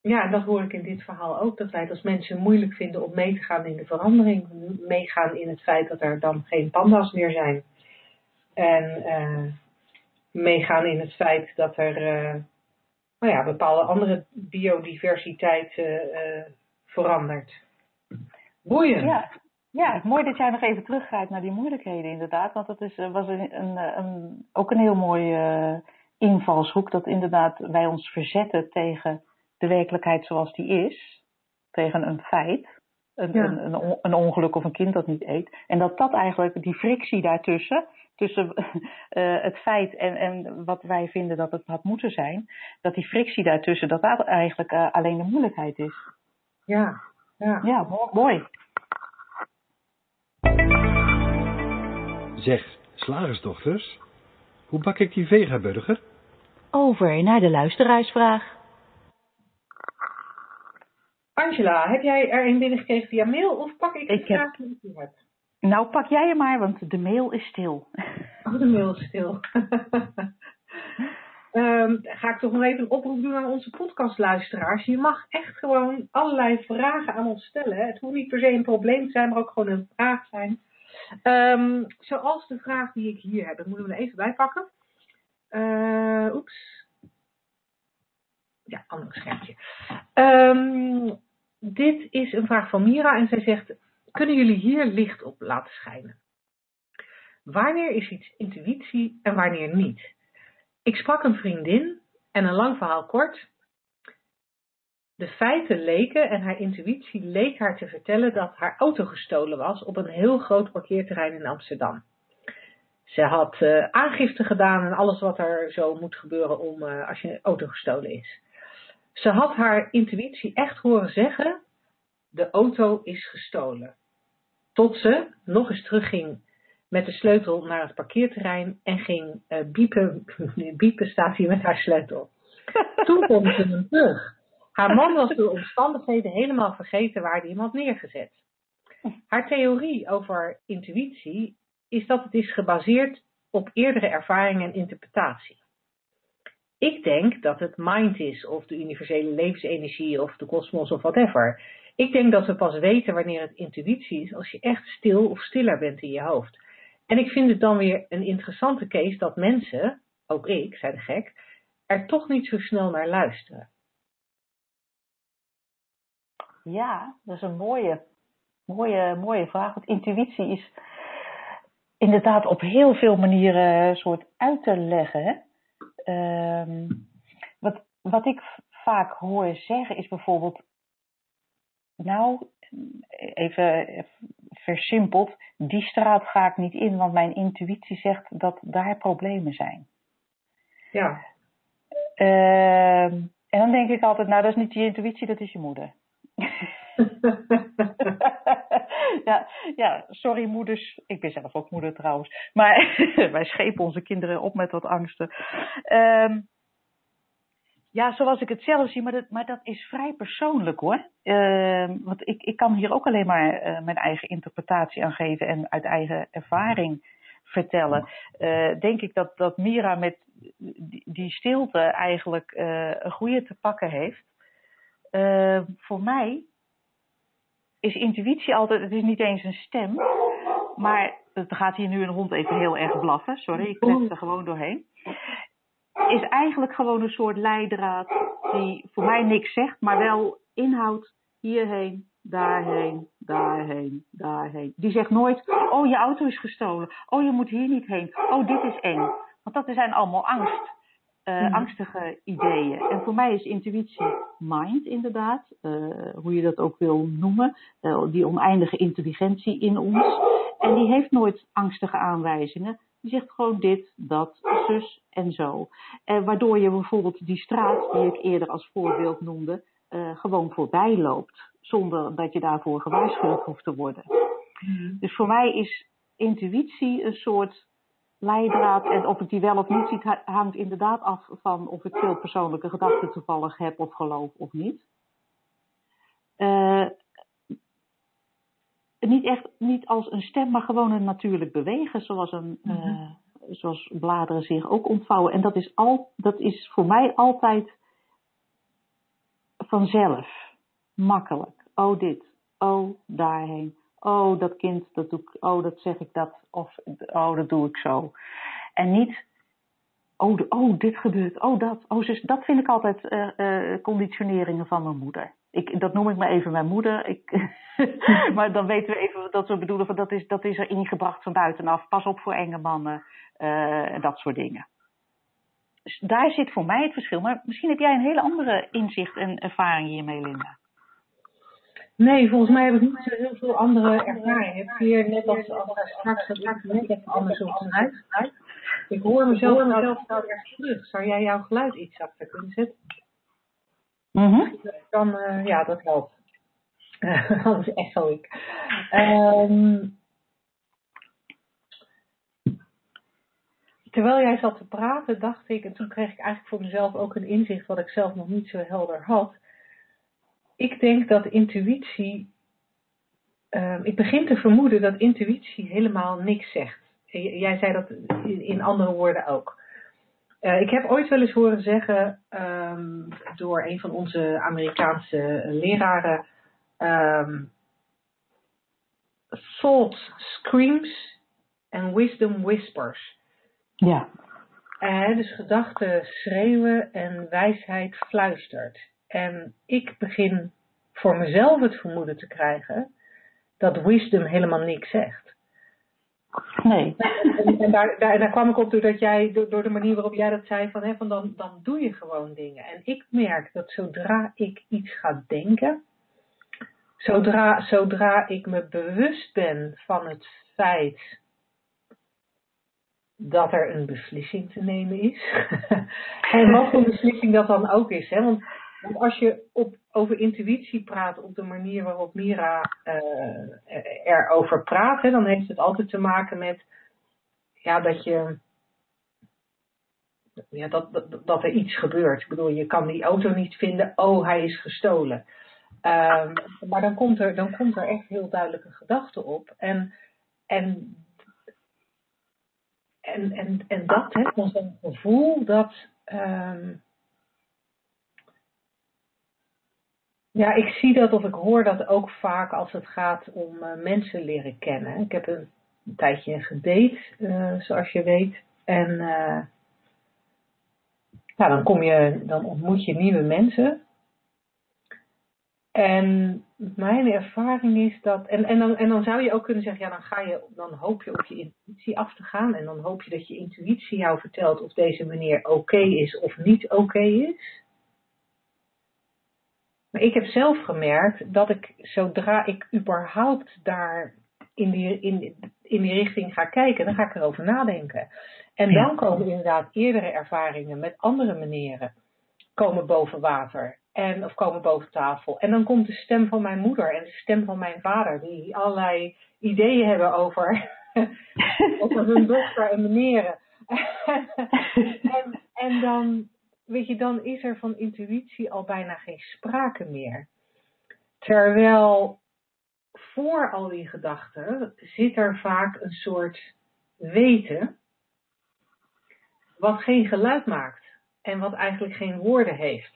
Speaker 2: ja, dat hoor ik in dit verhaal ook, dat wij het als mensen moeilijk vinden om mee te gaan in de verandering. Meegaan in het feit dat er dan geen panda's meer zijn. En eh, meegaan in het feit dat er eh, nou ja, bepaalde andere biodiversiteit eh, verandert. Boeiend.
Speaker 1: Ja. ja, mooi dat jij nog even teruggaat naar die moeilijkheden inderdaad. Want dat is, was een, een, ook een heel mooie eh, invalshoek. Dat inderdaad wij ons verzetten tegen de werkelijkheid zoals die is. Tegen een feit. Een,
Speaker 2: Ja.
Speaker 1: een, een, on- een ongeluk of een kind dat niet eet. En dat dat eigenlijk, die frictie daartussen, tussen eh, het feit en, en wat wij vinden dat het had moeten zijn, dat die frictie daartussen, dat dat eigenlijk eh, alleen de moeilijkheid is.
Speaker 2: Ja, ja.
Speaker 1: Ja, mo- mooi.
Speaker 3: Zeg, slagersdochters, hoe bak ik die vegaburger?
Speaker 4: Over naar de luisteraarsvraag.
Speaker 2: Angela, heb jij er een binnengekregen via mail of pak ik de
Speaker 1: Ik heb-
Speaker 2: vraag die je hebt?
Speaker 1: Nou, pak jij hem maar, want de mail is stil.
Speaker 2: Oh, de mail is stil. Ehm, ga ik toch nog even een oproep doen aan onze podcastluisteraars. Je mag echt gewoon allerlei vragen aan ons stellen. Het hoeft niet per se een probleem te zijn, maar ook gewoon een vraag zijn. Ehm, zoals de vraag die ik hier heb. Dat moeten we er even bij pakken. Eh, oeps. Ja, ander schermpje. Ehm, dit is een vraag van Mira en zij zegt: Kunnen jullie hier licht op laten schijnen? Wanneer is iets intuïtie en wanneer niet? Ik sprak een vriendin en een lang verhaal kort. De feiten leken en haar intuïtie leek haar te vertellen dat haar auto gestolen was op een heel groot parkeerterrein in Amsterdam. Ze had eh, aangifte gedaan en alles wat er zo moet gebeuren om eh, als je auto gestolen is. Ze had haar intuïtie echt horen zeggen: de auto is gestolen. Tot ze nog eens terugging met de sleutel naar het parkeerterrein en ging eh, biepen. Biepen staat hier met haar sleutel. Toen kwam ze hem terug. Haar man was door omstandigheden helemaal vergeten waar hij hem had neergezet. Haar theorie over intuïtie is dat het is gebaseerd op eerdere ervaringen en interpretatie. Ik denk dat het mind is, of de universele levensenergie, of de kosmos, of whatever. Ik denk dat we pas weten wanneer het intuïtie is als je echt stil of stiller bent in je hoofd. En ik vind het dan weer een interessante case dat mensen, ook ik, zei de gek, er toch niet zo snel naar luisteren.
Speaker 1: Ja, dat is een mooie, mooie, mooie vraag. Want intuïtie is inderdaad op heel veel manieren soort uit te leggen. Ehm, wat, wat ik vaak hoor zeggen is bijvoorbeeld, nou, even versimpeld, die straat ga ik niet in, want mijn intuïtie zegt dat daar problemen zijn.
Speaker 2: Ja.
Speaker 1: Ehm, en dan denk ik altijd, nou dat is niet je intuïtie, dat is je moeder. ja, ja, sorry moeders. Ik ben zelf ook moeder trouwens. Maar wij schepen onze kinderen op met wat angsten. Ehm, ja, zoals ik het zelf zie, maar dat, maar dat is vrij persoonlijk hoor. Ehm, want ik, ik kan hier ook alleen maar uh, mijn eigen interpretatie aan geven en uit eigen ervaring vertellen. Uh, denk ik dat, dat Mira met die, die stilte eigenlijk uh, een goede te pakken heeft. voor mij is intuïtie altijd, het is niet eens een stem, maar het gaat hier nu een hond even heel erg blaffen, sorry, ik klets er gewoon doorheen. Is eigenlijk gewoon een soort leidraad die voor mij niks zegt, maar wel inhoudt hierheen, daarheen, daarheen, daarheen. Die zegt nooit, oh je auto is gestolen, oh je moet hier niet heen, oh dit is eng. Want dat zijn allemaal angst uh, angstige ideeën. En voor mij is intuïtie mind inderdaad, uh, hoe je dat ook wil noemen, uh, die oneindige intelligentie in ons. En die heeft nooit angstige aanwijzingen. Die zegt gewoon dit, dat, zus en zo. En waardoor je bijvoorbeeld die straat, die ik eerder als voorbeeld noemde, gewoon voorbij loopt. Zonder dat je daarvoor gewaarschuwd hoeft te worden. Mm. Dus voor mij is intuïtie een soort leidraad en of ik die wel of niet ziet, hangt inderdaad af van of ik veel persoonlijke gedachten toevallig heb of geloof of niet. Uh, niet echt niet als een stem, maar gewoon een natuurlijk bewegen, zoals, een, uh, zoals bladeren zich ook ontvouwen. En dat is, al, dat is voor mij altijd vanzelf, makkelijk. Oh dit, oh daarheen, oh dat kind, dat doe ik, oh dat zeg ik dat, of oh dat doe ik zo. En niet, oh, oh dit gebeurt, oh dat, oh zus, dat vind ik altijd uh, uh, conditioneringen van mijn moeder. Ik, dat noem ik maar even mijn moeder. Ik, maar dan weten we even dat we bedoelen van dat is, dat is er ingebracht van buitenaf. Pas op voor enge mannen uh, dat soort dingen. Dus daar zit voor mij het verschil. Maar misschien heb jij een hele andere inzicht en ervaring hiermee, Linda.
Speaker 2: Nee, volgens mij heb ik niet zo heel veel andere ervaring. Ik heb hier net als, als straks het net even anders op uit. Ik hoor mezelf nou erg terug. Zou jij jouw geluid iets zachter kunnen zetten?
Speaker 1: Mm
Speaker 2: Dan, uh, ja, dat helpt. dat is echt zo ik. Um, terwijl jij zat te praten, dacht ik, en toen kreeg ik eigenlijk voor mezelf ook een inzicht wat ik zelf nog niet zo helder had ik denk dat intuïtie. Uh, ik begin te vermoeden dat intuïtie helemaal niks zegt. Jij zei dat in andere woorden ook. Uh, ik heb ooit wel eens horen zeggen um, door een van onze Amerikaanse leraren: um, Thought screams and wisdom whispers.
Speaker 1: Ja.
Speaker 2: Uh, dus gedachten schreeuwen en wijsheid fluistert. En ik begin voor mezelf het vermoeden te krijgen dat wisdom helemaal niks zegt.
Speaker 1: Nee.
Speaker 2: En, en daar, daar, daar, kwam ik op doordat jij, door, door de manier waarop jij dat zei, van, hè, van dan, dan doe je gewoon dingen. En ik merk dat zodra ik iets ga denken, zodra, zodra ik me bewust ben van het feit dat er een beslissing te nemen is. en wat voor beslissing dat dan ook is. Hè? Want want als je op, over intuïtie praat op de manier waarop Mira uh, erover praat, hè, dan heeft het altijd te maken met ja, dat je. Ja, dat, dat, er iets gebeurt. Ik bedoel, je kan die auto niet vinden, oh, hij is gestolen. Um, maar dan komt, er, dan komt er echt heel duidelijke gedachte op. En, en, en, en, dat, hè, van zo'n gevoel dat ehm, ja, ik zie dat of ik hoor dat ook vaak als het gaat om uh, mensen leren kennen. Ik heb een, tijdje gedate, uh, zoals je weet. En uh, ja, dan, kom je, dan ontmoet je nieuwe mensen. En mijn ervaring is dat. En, en, dan, en dan zou je ook kunnen zeggen, ja, dan, ga je, dan hoop je op je intuïtie af te gaan. En dan hoop je dat je intuïtie jou vertelt of deze meneer oké is of niet oké is. Maar ik heb zelf gemerkt dat ik zodra ik überhaupt daar in die, in, in die richting ga kijken, dan ga ik erover nadenken. En dan komen inderdaad eerdere ervaringen met andere meneren komen boven water. En, of komen boven tafel. En dan komt de stem van mijn moeder en de stem van mijn vader, die allerlei ideeën hebben over, over hun dochter en meneren. en, en dan, weet je, dan is er van intuïtie al bijna geen sprake meer. Terwijl voor al die gedachten zit er vaak een soort weten, wat geen geluid maakt en wat eigenlijk geen woorden heeft.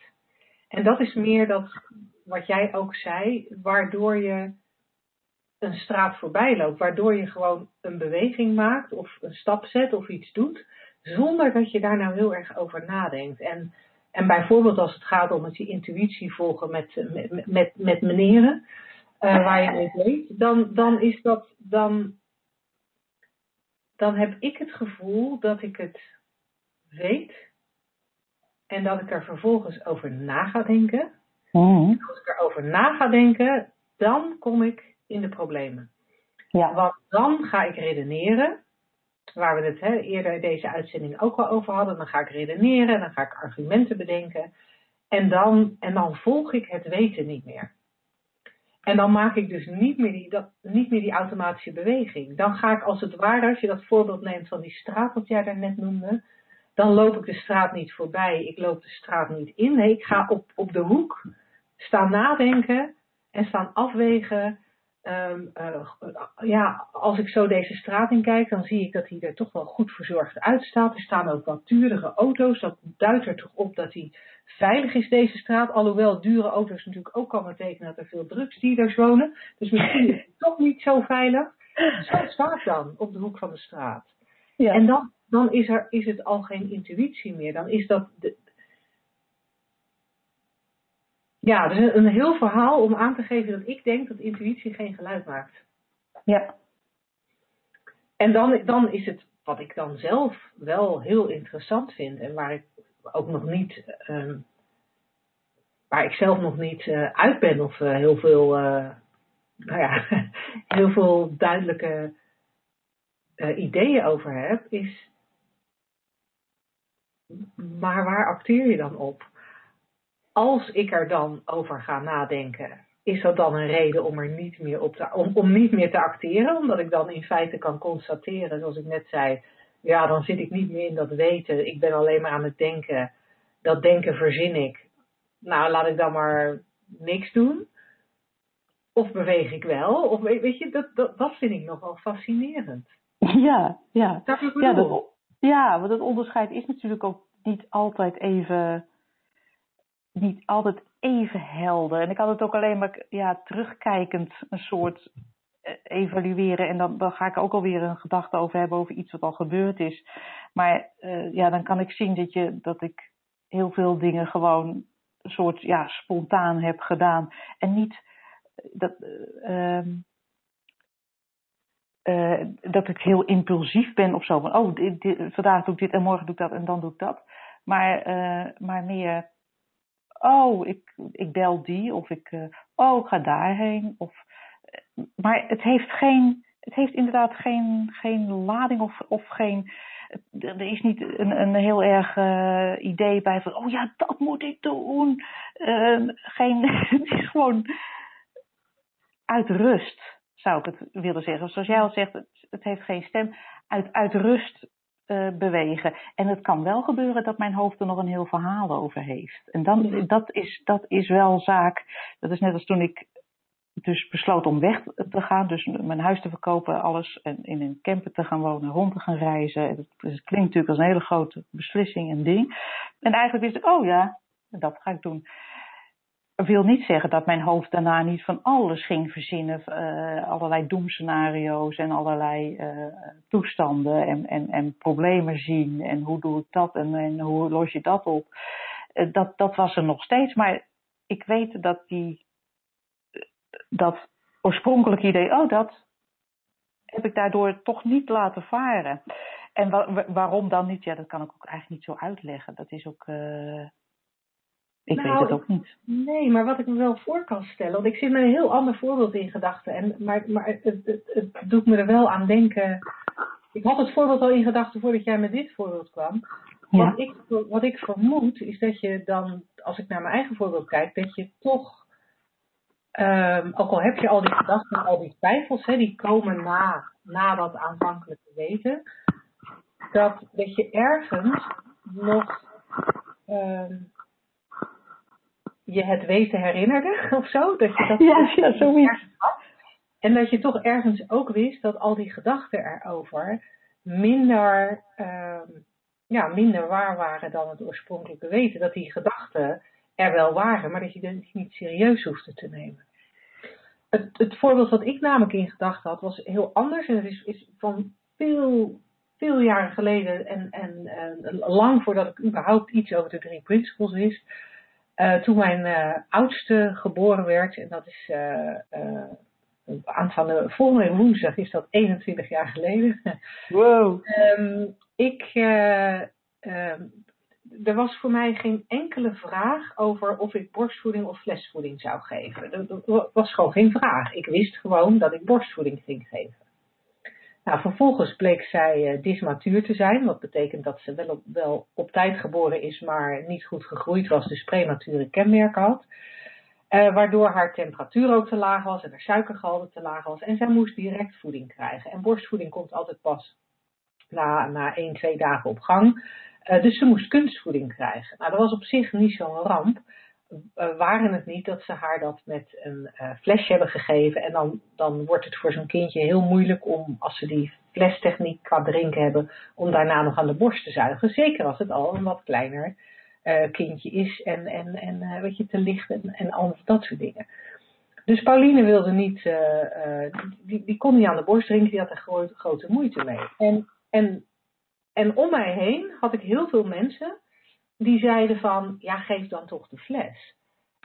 Speaker 2: En dat is meer dat, wat jij ook zei, waardoor je een straat voorbij loopt, waardoor je gewoon een beweging maakt of een stap zet of iets doet, zonder dat je daar nou heel erg over nadenkt. En, en bijvoorbeeld als het gaat om het je intuïtie volgen met, met, met, met meneren, uh, waar je mee weet, dan, dan is dat, dan, dan heb ik het gevoel dat ik het weet en dat ik er vervolgens over na ga denken.
Speaker 1: Mm.
Speaker 2: En als ik erover na ga denken, dan kom ik in de problemen.
Speaker 1: Ja.
Speaker 2: Want dan ga ik redeneren, waar we het eerder deze uitzending ook al over hadden. Dan ga ik redeneren, dan ga ik argumenten bedenken. En dan, en dan volg ik het weten niet meer. En dan maak ik dus niet meer, die, niet meer die automatische beweging. Dan ga ik als het ware, als je dat voorbeeld neemt van die straat wat jij daar net noemde, dan loop ik de straat niet voorbij, ik loop de straat niet in. Nee, ik ga op, op de hoek staan nadenken en staan afwegen. Um, uh, ja, als ik zo deze straat in kijk, dan zie ik dat hij er toch wel goed verzorgd uitstaat. Er staan ook wat duurdere auto's. Dat duidt er toch op dat hij veilig is, deze straat. Alhoewel dure auto's natuurlijk ook kan betekenen dat er veel drugsdealers wonen. Dus misschien is het toch niet zo veilig. Zo staat dan op de hoek van de straat.
Speaker 1: Ja.
Speaker 2: En dan, dan is, er, is het al geen intuïtie meer. Dan is dat. De... Ja, dus een, heel verhaal om aan te geven dat ik denk dat intuïtie geen geluid maakt.
Speaker 1: Ja.
Speaker 2: En dan, dan is het wat ik dan zelf wel heel interessant vind en waar ik ook nog niet. Um, waar ik zelf nog niet uh, uit ben of uh, heel veel. Uh, nou ja, heel veel duidelijke ideeën over heb, is. Maar waar acteer je dan op? Als ik er dan over ga nadenken, is dat dan een reden om er niet meer op te, om, om niet meer te acteren? Omdat ik dan in feite kan constateren, zoals ik net zei, ja, dan zit ik niet meer in dat weten. Ik ben alleen maar aan het denken. Dat denken verzin ik. Nou, laat ik dan maar niks doen. Of beweeg ik wel? Of weet je, dat, dat, dat vind ik nogal fascinerend.
Speaker 1: Ja, ja.
Speaker 2: Dat
Speaker 1: ja, dat, ja, want het onderscheid is natuurlijk ook niet altijd even, niet altijd even helder. En ik had het ook alleen maar ja, terugkijkend een soort evalueren. En dan, dan ga ik ook alweer een gedachte over hebben over iets wat al gebeurd is. Maar uh, ja, dan kan ik zien dat, je, dat ik heel veel dingen gewoon een soort ja, spontaan heb gedaan. En niet dat. Uh, uh, dat ik heel impulsief ben of zo. Van, oh, vandaag doe ik dit en morgen doe ik dat en dan doe ik dat. Maar, maar meer, oh, ik, ik bel die of ik, uh, oh, ik ga daarheen. Of, maar het heeft geen, het heeft inderdaad geen, geen lading of, of geen, er is niet een, een heel erg idee bij van, oh ja, dat moet ik doen. geen, het is gewoon uit rust zou ik het willen zeggen. Zoals jij al zegt, het, het heeft geen stem. Uit, uit rust uh, bewegen. En het kan wel gebeuren dat mijn hoofd er nog een heel verhaal over heeft. En dan, dat, is, dat is wel zaak. Dat is net als toen ik dus besloot om weg te gaan, dus mijn huis te verkopen, alles en in een camper te gaan wonen, rond te gaan reizen. Het klinkt natuurlijk als een hele grote beslissing en ding. En eigenlijk wist ik, oh ja, dat ga ik doen. Wil niet zeggen dat mijn hoofd daarna niet van alles ging verzinnen, uh, allerlei doemscenario's en allerlei uh, toestanden en, en, en problemen zien en hoe doe ik dat en, en hoe los je dat op. Uh, dat, dat was er nog steeds, maar ik weet dat die dat oorspronkelijke idee, oh dat heb ik daardoor toch niet laten varen. En wa waarom dan niet? Ja, dat kan ik ook eigenlijk niet zo uitleggen. Dat is ook. Ik nou, weet het ook niet.
Speaker 2: Nee, maar wat ik me wel voor kan stellen, want ik zit met een heel ander voorbeeld in gedachten. En, maar maar het, het, het, doet me er wel aan denken. Ik had het voorbeeld al in gedachten voordat jij met dit voorbeeld kwam. Ja. Wat, ik, wat ik vermoed is dat je dan, als ik naar mijn eigen voorbeeld kijk, dat je toch Um, ook al heb je al die gedachten, al die twijfels, hè, die komen na, na dat aanvankelijke weten, dat, dat je ergens nog um, je het weten herinnerde of zo. Dat je dat
Speaker 1: ja, ja, zoiets.
Speaker 2: En dat je toch ergens ook wist dat al die gedachten erover minder, um, ja, minder waar waren dan het oorspronkelijke weten. Dat die gedachten er wel waren, maar dat je het niet serieus hoefde te nemen het, het voorbeeld wat ik namelijk in gedachten had, was heel anders. En het is, is van veel, veel jaren geleden en, en, lang voordat ik überhaupt iets over de drie principles wist. Uh, toen mijn uh, oudste geboren werd, en dat is uh, aanstaande volgende woensdag, is dat 21 jaar geleden.
Speaker 1: Wow.
Speaker 2: um, ik um, er was voor mij geen enkele vraag over of ik borstvoeding of flesvoeding zou geven. Dat was gewoon geen vraag. Ik wist gewoon dat ik borstvoeding ging geven. Nou, vervolgens bleek zij uh, dysmatuur te zijn, wat betekent dat ze wel op, wel op tijd geboren is, maar niet goed gegroeid was, dus premature kenmerken had. Uh, waardoor haar temperatuur ook te laag was en haar suikergehalte te laag was. En zij moest direct voeding krijgen. En borstvoeding komt altijd pas na, na 1, 2 dagen op gang. Uh, dus ze moest kunstvoeding krijgen. Nou, dat was op zich niet zo'n ramp. Uh, waren het niet dat ze haar dat met een uh, flesje hebben gegeven. En dan, dan wordt het voor zo'n kindje heel moeilijk om, als ze die flestechniek qua drinken hebben, om daarna nog aan de borst te zuigen. Zeker als het al een wat kleiner kindje is en, en, en weet je, te licht en, en al dat soort dingen. Dus Pauline wilde niet, die, die kon niet aan de borst drinken, die had er grote, grote moeite mee. En, en en om mij heen had ik heel veel mensen die zeiden van, ja, geef dan toch de fles.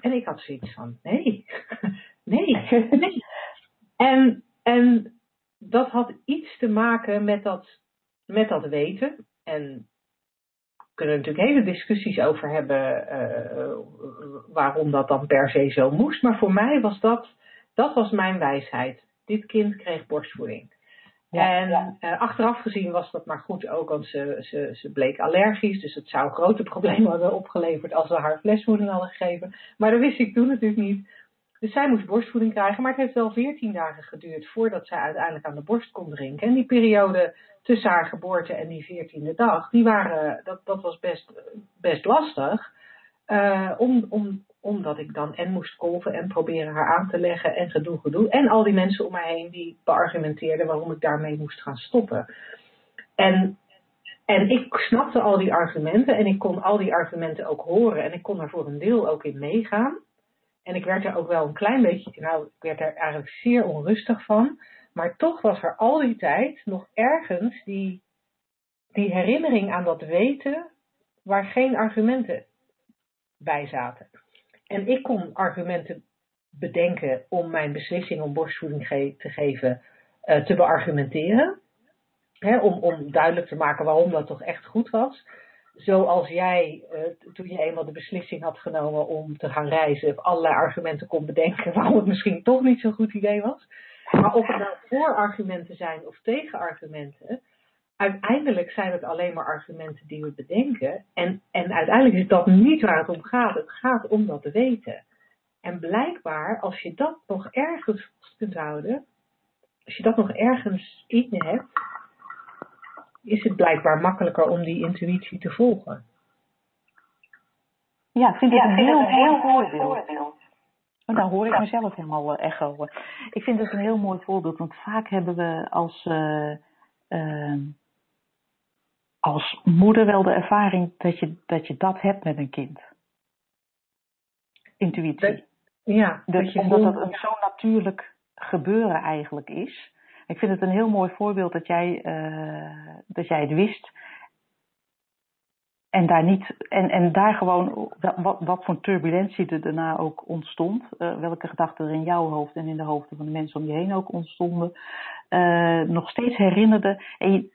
Speaker 2: En ik had zoiets van, nee, nee, nee. En, en dat had iets te maken met dat, met dat weten. En we kunnen natuurlijk hele discussies over hebben uh, waarom dat dan per se zo moest. Maar voor mij was dat, dat was mijn wijsheid. Dit kind kreeg borstvoeding en Uh, achteraf gezien was dat maar goed ook, want ze, ze, ze bleek allergisch. Dus het zou grote problemen hebben opgeleverd als we haar flesvoeding hadden gegeven. Maar dat wist ik toen natuurlijk niet. Dus zij moest borstvoeding krijgen, maar het heeft wel 14 dagen geduurd voordat zij uiteindelijk aan de borst kon drinken. En die periode tussen haar geboorte en die 14e dag, die waren, dat, dat was best, best lastig. Uh, om, om, omdat ik dan en moest kolven en proberen haar aan te leggen en gedoe, gedoe. En al die mensen om mij heen die beargumenteerden waarom ik daarmee moest gaan stoppen. En, en ik snapte al die argumenten en ik kon al die argumenten ook horen. En ik kon er voor een deel ook in meegaan. En ik werd er ook wel een klein beetje, nou, ik werd er eigenlijk zeer onrustig van. Maar toch was er al die tijd nog ergens die, die herinnering aan dat weten waar geen argumenten bij zaten. En ik kon argumenten bedenken om mijn beslissing om borstvoeding te geven uh, te beargumenteren. om, om duidelijk te maken waarom dat toch echt goed was. Zoals jij, uh, toen je eenmaal de beslissing had genomen om te gaan reizen, allerlei argumenten kon bedenken waarom het misschien toch niet zo'n goed idee was. Maar of het nou voorargumenten zijn of tegenargumenten, uiteindelijk zijn het alleen maar argumenten die we bedenken. En, en uiteindelijk is dat niet waar het om gaat. Het gaat om dat te weten. En blijkbaar, als je dat nog ergens vast kunt houden, als je dat nog ergens in je hebt, is het blijkbaar makkelijker om die intuïtie te volgen.
Speaker 1: Ja, vind ik ja, een heel, heel, heel voorbeeld. Oh, nou hoor ik mezelf helemaal uh, echo. Ik vind het een heel mooi voorbeeld, want vaak hebben we als, uh, uh, als moeder wel de ervaring dat je, dat je dat hebt met een kind. Intuïtie.
Speaker 2: ja,
Speaker 1: dat je omdat dat een zo natuurlijk gebeuren eigenlijk is. Ik vind het een heel mooi voorbeeld dat jij, dat jij het wist en daar niet, en, en daar gewoon, wat, wat voor turbulentie er daarna ook ontstond, uh, welke gedachten er in jouw hoofd en in de hoofden van de mensen om je heen ook ontstonden, uh, nog steeds herinnerde. En je,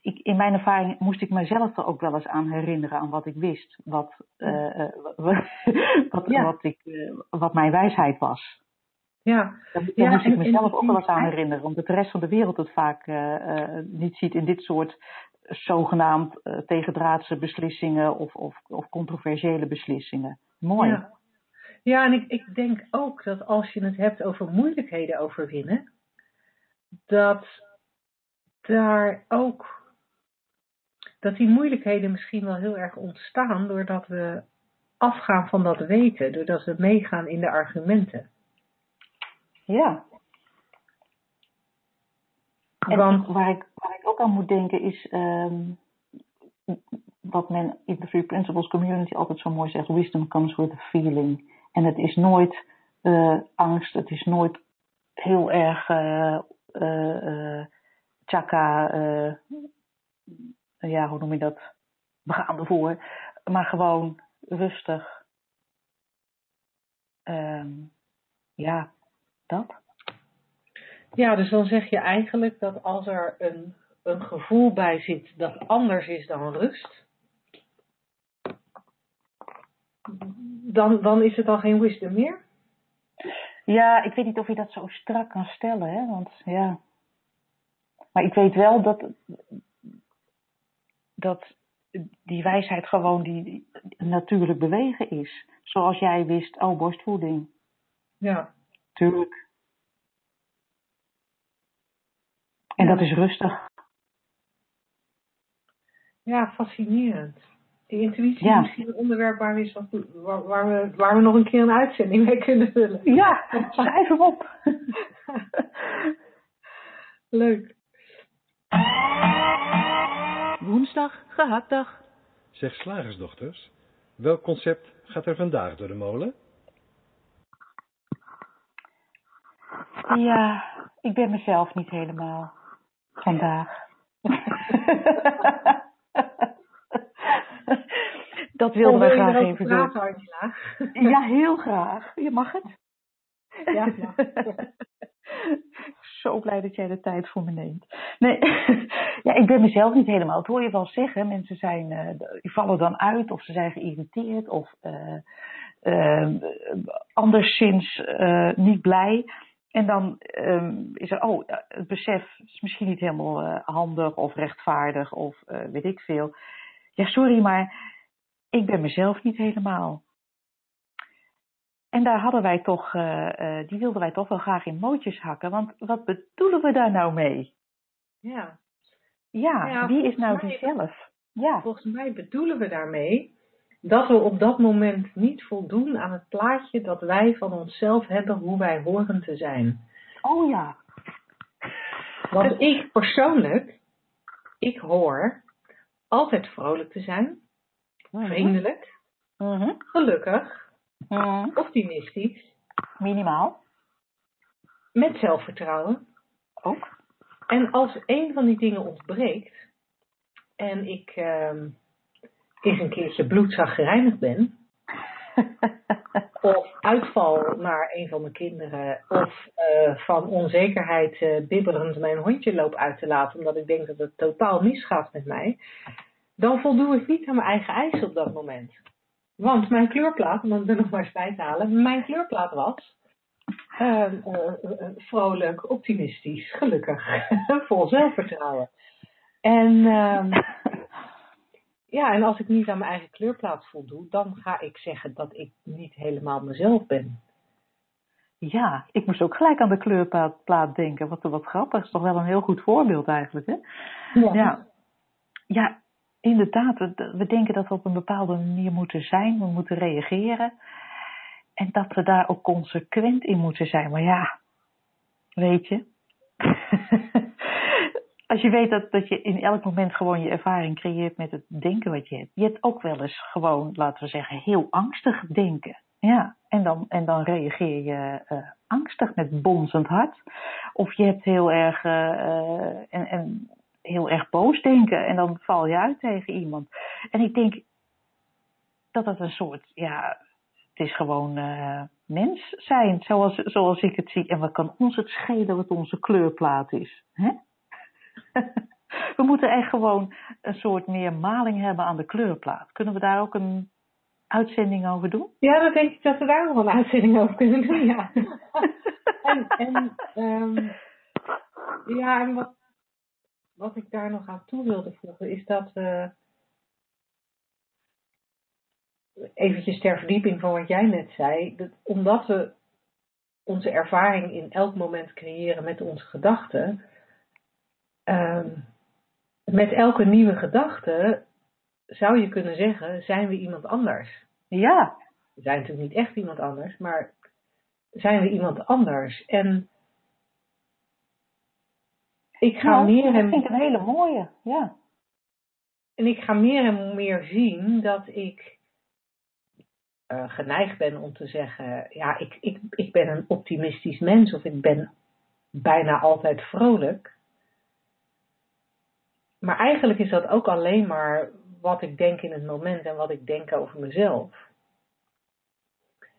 Speaker 1: ik, in mijn ervaring moest ik mezelf er ook wel eens aan herinneren aan wat ik wist, wat, uh, wat, ja. wat, ik, wat mijn wijsheid was.
Speaker 2: Ja,
Speaker 1: daar, daar moest ik mezelf ook wel eens aan herinneren, omdat de rest van de wereld het vaak niet ziet in dit soort zogenaamd tegendraadse beslissingen of, of, of, controversiële beslissingen. Mooi.
Speaker 2: Ja, ja en ik, ik denk ook dat als je het hebt over moeilijkheden overwinnen, dat daar ook dat die moeilijkheden misschien wel heel erg ontstaan doordat we afgaan van dat weten, doordat we meegaan in de argumenten.
Speaker 1: Ja. En Want waar ik, waar ik ook aan moet denken is um, wat men in de Free Principles Community altijd zo mooi zegt: wisdom comes with a feeling. En het is nooit uh, angst, het is nooit heel erg uh, uh, chaka, ja, hoe noem je dat? We gaan ervoor. Maar gewoon rustig. Um, ja, dat.
Speaker 2: Ja, dus dan zeg je eigenlijk dat als er een, een gevoel bij zit dat anders is dan rust, dan, dan is het al geen wisdom meer?
Speaker 1: Ja, ik weet niet of je dat zo strak kan stellen, hè? Want ja. Maar ik weet wel dat, dat die wijsheid gewoon die, die natuurlijk bewegen is. Zoals jij wist, oh, borstvoeding.
Speaker 2: Ja.
Speaker 1: Tuurlijk. En dat is rustig.
Speaker 2: Ja, fascinerend. De intuïtie ja. is misschien een onderwerp waar we, waar, waar, we, waar we nog een keer een uitzending mee kunnen vullen.
Speaker 1: Ja, schrijf hem op.
Speaker 2: Leuk.
Speaker 4: Woensdag, gehaktdag.
Speaker 3: Zeg slagersdochters, welk concept gaat er vandaag door de molen?
Speaker 1: Ja, ik ben mezelf niet helemaal vandaag. dat wilden we graag even doen.
Speaker 2: Angela?
Speaker 1: ja, heel graag. Je mag het.
Speaker 2: Ja, ja.
Speaker 1: Zo blij dat jij de tijd voor me neemt. Nee, ja, ik ben mezelf niet helemaal. Dat hoor je wel zeggen. Mensen zijn, uh, die vallen dan uit of ze zijn geïrriteerd of uh, uh, anderszins niet blij. En dan um, is er, oh, het besef is misschien niet helemaal handig of rechtvaardig of weet ik veel. Ja, sorry, maar ik ben mezelf niet helemaal. En daar hadden wij toch, uh, die wilden wij toch wel graag in mootjes hakken. Want wat bedoelen we daar nou mee?
Speaker 2: Ja.
Speaker 1: Ja, ja wie is nou die zelf? Ja.
Speaker 2: Volgens mij bedoelen we daarmee dat we op dat moment niet voldoen aan het plaatje dat wij van onszelf hebben hoe wij horen te zijn.
Speaker 1: Oh ja.
Speaker 2: Want ik persoonlijk, ik hoor altijd vrolijk te zijn,
Speaker 1: Mhm.
Speaker 2: vriendelijk,
Speaker 1: Mhm.
Speaker 2: gelukkig,
Speaker 1: Mhm.
Speaker 2: optimistisch,
Speaker 1: Minimaal.
Speaker 2: met zelfvertrouwen.
Speaker 1: Ook.
Speaker 2: En als een van die dingen ontbreekt en ik ehm eens een keertje bloedzaggerijnigd ben, of uitval naar een van mijn kinderen, of uh, van onzekerheid uh, bibberend mijn hondje loop uit te laten, omdat ik denk dat het totaal misgaat met mij, dan voldoe ik niet aan mijn eigen eisen op dat moment. Want mijn kleurplaat, om het er nog maar eens bij te halen, mijn kleurplaat was uh, vrolijk, optimistisch, gelukkig, vol zelfvertrouwen. En ehm, ja, en als ik niet aan mijn eigen kleurplaat voldoe, dan ga ik zeggen dat ik niet helemaal mezelf ben.
Speaker 1: Ja, ik moest ook gelijk aan de kleurplaat denken. Wat, wat grappig. Dat is toch wel een heel goed voorbeeld eigenlijk, hè?
Speaker 2: Ja.
Speaker 1: Ja, ja inderdaad. We, we denken dat we op een bepaalde manier moeten zijn. We moeten reageren. en dat we daar ook consequent in moeten zijn. Maar ja, weet je. Als je weet dat, dat je in elk moment gewoon je ervaring creëert met het denken wat je hebt. Je hebt ook wel eens gewoon, laten we zeggen, heel angstig denken. Ja, en dan, en dan reageer je uh, angstig met bonzend hart. Of je hebt heel erg, uh, en, en heel erg boos denken en dan val je uit tegen iemand. En ik denk dat dat een soort, ja, het is gewoon uh, mens zijn, zoals, zoals ik het zie. En wat kan ons het schelen wat onze kleurplaat is? Hè? we moeten echt gewoon een soort meer maling hebben aan de kleurplaat. Kunnen we daar ook een uitzending over doen?
Speaker 2: Ja, dan denk ik dat we daar nog een uitzending over kunnen doen, ja. en, en, um, ja, en wat, wat ik daar nog aan toe wilde voegen is dat we eventjes ter verdieping van wat jij net zei, dat omdat we onze ervaring in elk moment creëren met onze gedachten, um, met elke nieuwe gedachte zou je kunnen zeggen, zijn we iemand anders?
Speaker 1: Ja.
Speaker 2: We zijn natuurlijk niet echt iemand anders, maar zijn we iemand anders? En ik ga meer en
Speaker 1: dat vind ik een hele mooie, ja.
Speaker 2: En ik ga meer en meer zien dat ik uh, geneigd ben om te zeggen, ja, ik, ik, ik ben een optimistisch mens of ik ben bijna altijd vrolijk. Maar eigenlijk is dat ook alleen maar wat ik denk in het moment en wat ik denk over mezelf.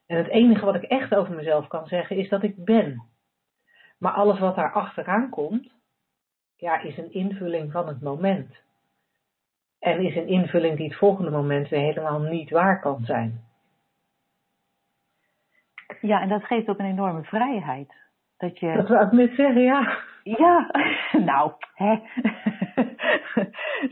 Speaker 2: En het enige wat ik echt over mezelf kan zeggen is dat ik ben. Maar alles wat daar achteraan komt, ja, is een invulling van het moment. En is een invulling die het volgende moment weer helemaal niet waar kan zijn.
Speaker 1: Ja, en dat geeft ook een enorme vrijheid. Dat, je...
Speaker 2: dat wil ik net zeggen, ja.
Speaker 1: Ja, nou, hè.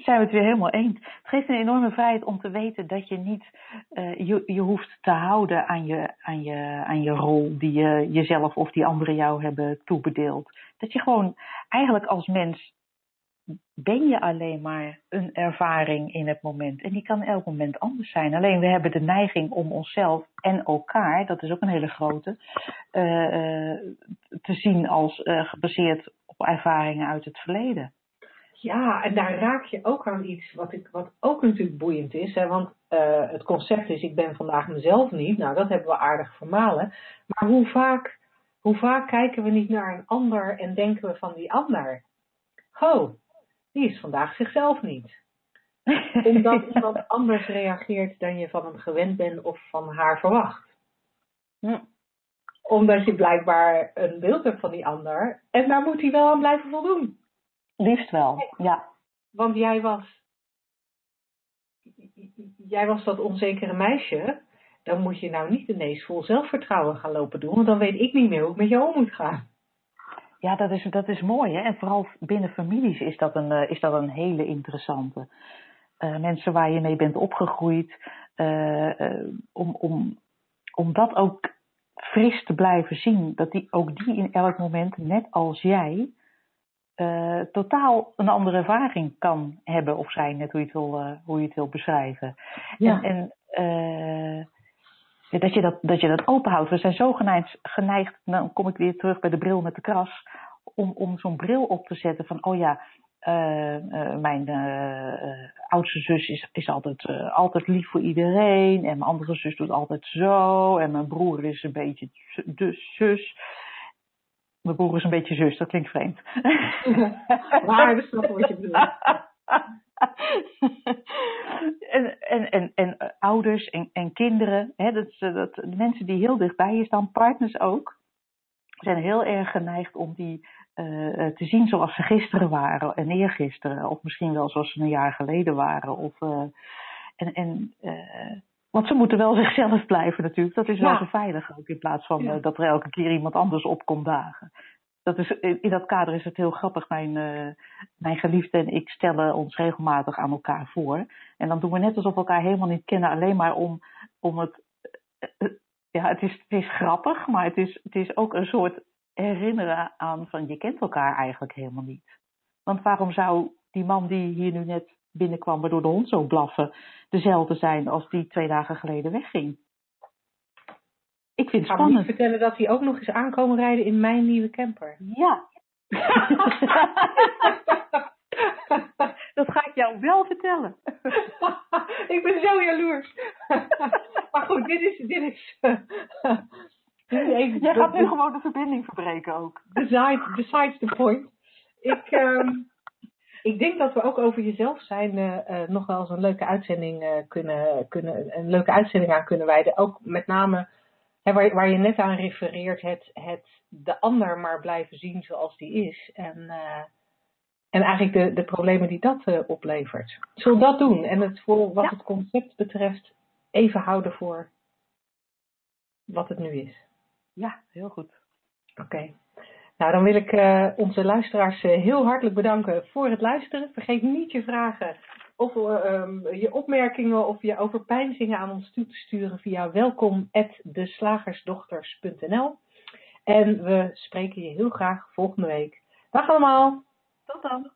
Speaker 1: zijn we het weer helemaal eens. Het geeft een enorme vrijheid om te weten dat je niet uh, je, je hoeft te houden aan je, aan, je, aan je rol die je jezelf of die anderen jou hebben toebedeeld. Dat je gewoon eigenlijk als mens ben je alleen maar een ervaring in het moment. En die kan elk moment anders zijn. Alleen we hebben de neiging om onszelf en elkaar, dat is ook een hele grote, uh, uh, te zien als uh, gebaseerd op ervaringen uit het verleden.
Speaker 2: Ja, en daar raak je ook aan iets wat, ik, wat ook natuurlijk boeiend is. Hè? Want het concept is, ik ben vandaag mezelf niet. Nou, dat hebben we aardig vermalen. Maar hoe vaak, hoe vaak kijken we niet naar een ander en denken we van die ander? Oh, die is vandaag zichzelf niet. Omdat iemand anders reageert dan je van hem gewend bent of van haar verwacht.
Speaker 1: Ja.
Speaker 2: Omdat je blijkbaar een beeld hebt van die ander en daar moet hij wel aan blijven voldoen.
Speaker 1: Liefst wel, ja.
Speaker 2: Want jij was, jij was dat onzekere meisje. Dan moet je nou niet ineens vol zelfvertrouwen gaan lopen doen, want dan weet ik niet meer hoe ik met jou om moet gaan.
Speaker 1: Ja, dat is, dat is mooi. Hè? En vooral binnen families is dat een, uh, is dat een hele interessante. Uh, mensen waar je mee bent opgegroeid, uh, om, om, om dat ook fris te blijven zien. Dat die, ook die in elk moment, net als jij, totaal een andere ervaring kan hebben of zijn. Net hoe je het wil, hoe je het wil beschrijven.
Speaker 2: Ja.
Speaker 1: En, en dat je dat, dat je dat openhoudt. We zijn zo geneigd, geneigd, dan kom ik weer terug bij de bril met de kras, om, om zo'n bril op te zetten van, oh ja, uh, uh, mijn uh, oudste zus is, is altijd, altijd lief voor iedereen, en mijn andere zus doet altijd zo, en mijn broer is een beetje de zus. Mijn broer is een beetje zus, dat klinkt vreemd.
Speaker 2: maar dat snap wat je bedoelt.
Speaker 1: en, en, en, en ouders en, en kinderen, hè, dat, dat, de mensen die heel dichtbij je staan, partners ook, zijn heel erg geneigd om die uh, te zien zoals ze gisteren waren en eergisteren, of misschien wel zoals ze een jaar geleden waren. Of, uh, en, en, uh, want ze moeten wel zichzelf blijven natuurlijk, dat is wel zo veilig ook, in plaats van ja. dat er elke keer iemand anders op komt dagen dat is, in dat kader is het heel grappig. Mijn, uh, mijn geliefde en ik stellen ons regelmatig aan elkaar voor. En dan doen we net alsof we elkaar helemaal niet kennen, alleen maar om, om het. Uh, ja, het is, het is grappig, maar het is, het is ook een soort herinneren aan van je kent elkaar eigenlijk helemaal niet. Want waarom zou die man die hier nu net binnenkwam, waardoor de hond zo blaffen, dezelfde zijn als die twee dagen geleden wegging? Ik vind het spannend.
Speaker 2: vertellen dat die ook nog eens aankomen rijden in mijn nieuwe camper.
Speaker 1: Ja. dat ga ik jou wel vertellen.
Speaker 2: ik ben zo jaloers. maar goed, dit is, dit is, even
Speaker 1: Jij gaat nu gewoon de verbinding verbreken ook.
Speaker 2: besides, besides the point. Ik, ehm, ik denk dat we ook over jezelf zijn eh, eh, nog wel eens een leuke uitzending eh, kunnen, kunnen, een leuke uitzending aan kunnen wijden. Ook met name waar, waar je net aan refereert, het, het de ander maar blijven zien zoals die is. En, eh, en eigenlijk de, de problemen die dat eh, oplevert. Zullen dat doen? En het voor wat
Speaker 1: Ja.
Speaker 2: het concept betreft even houden voor wat het nu is.
Speaker 1: Ja, heel goed.
Speaker 2: Oké. Nou, dan wil ik eh, onze luisteraars heel hartelijk bedanken voor het luisteren. Vergeet niet je vragen of eh, ehm, je opmerkingen of je overpeinzingen aan ons toe te sturen via welkom@deslagersdochters.nl. En we spreken je heel graag volgende week. Dag allemaal!
Speaker 1: Tot dan.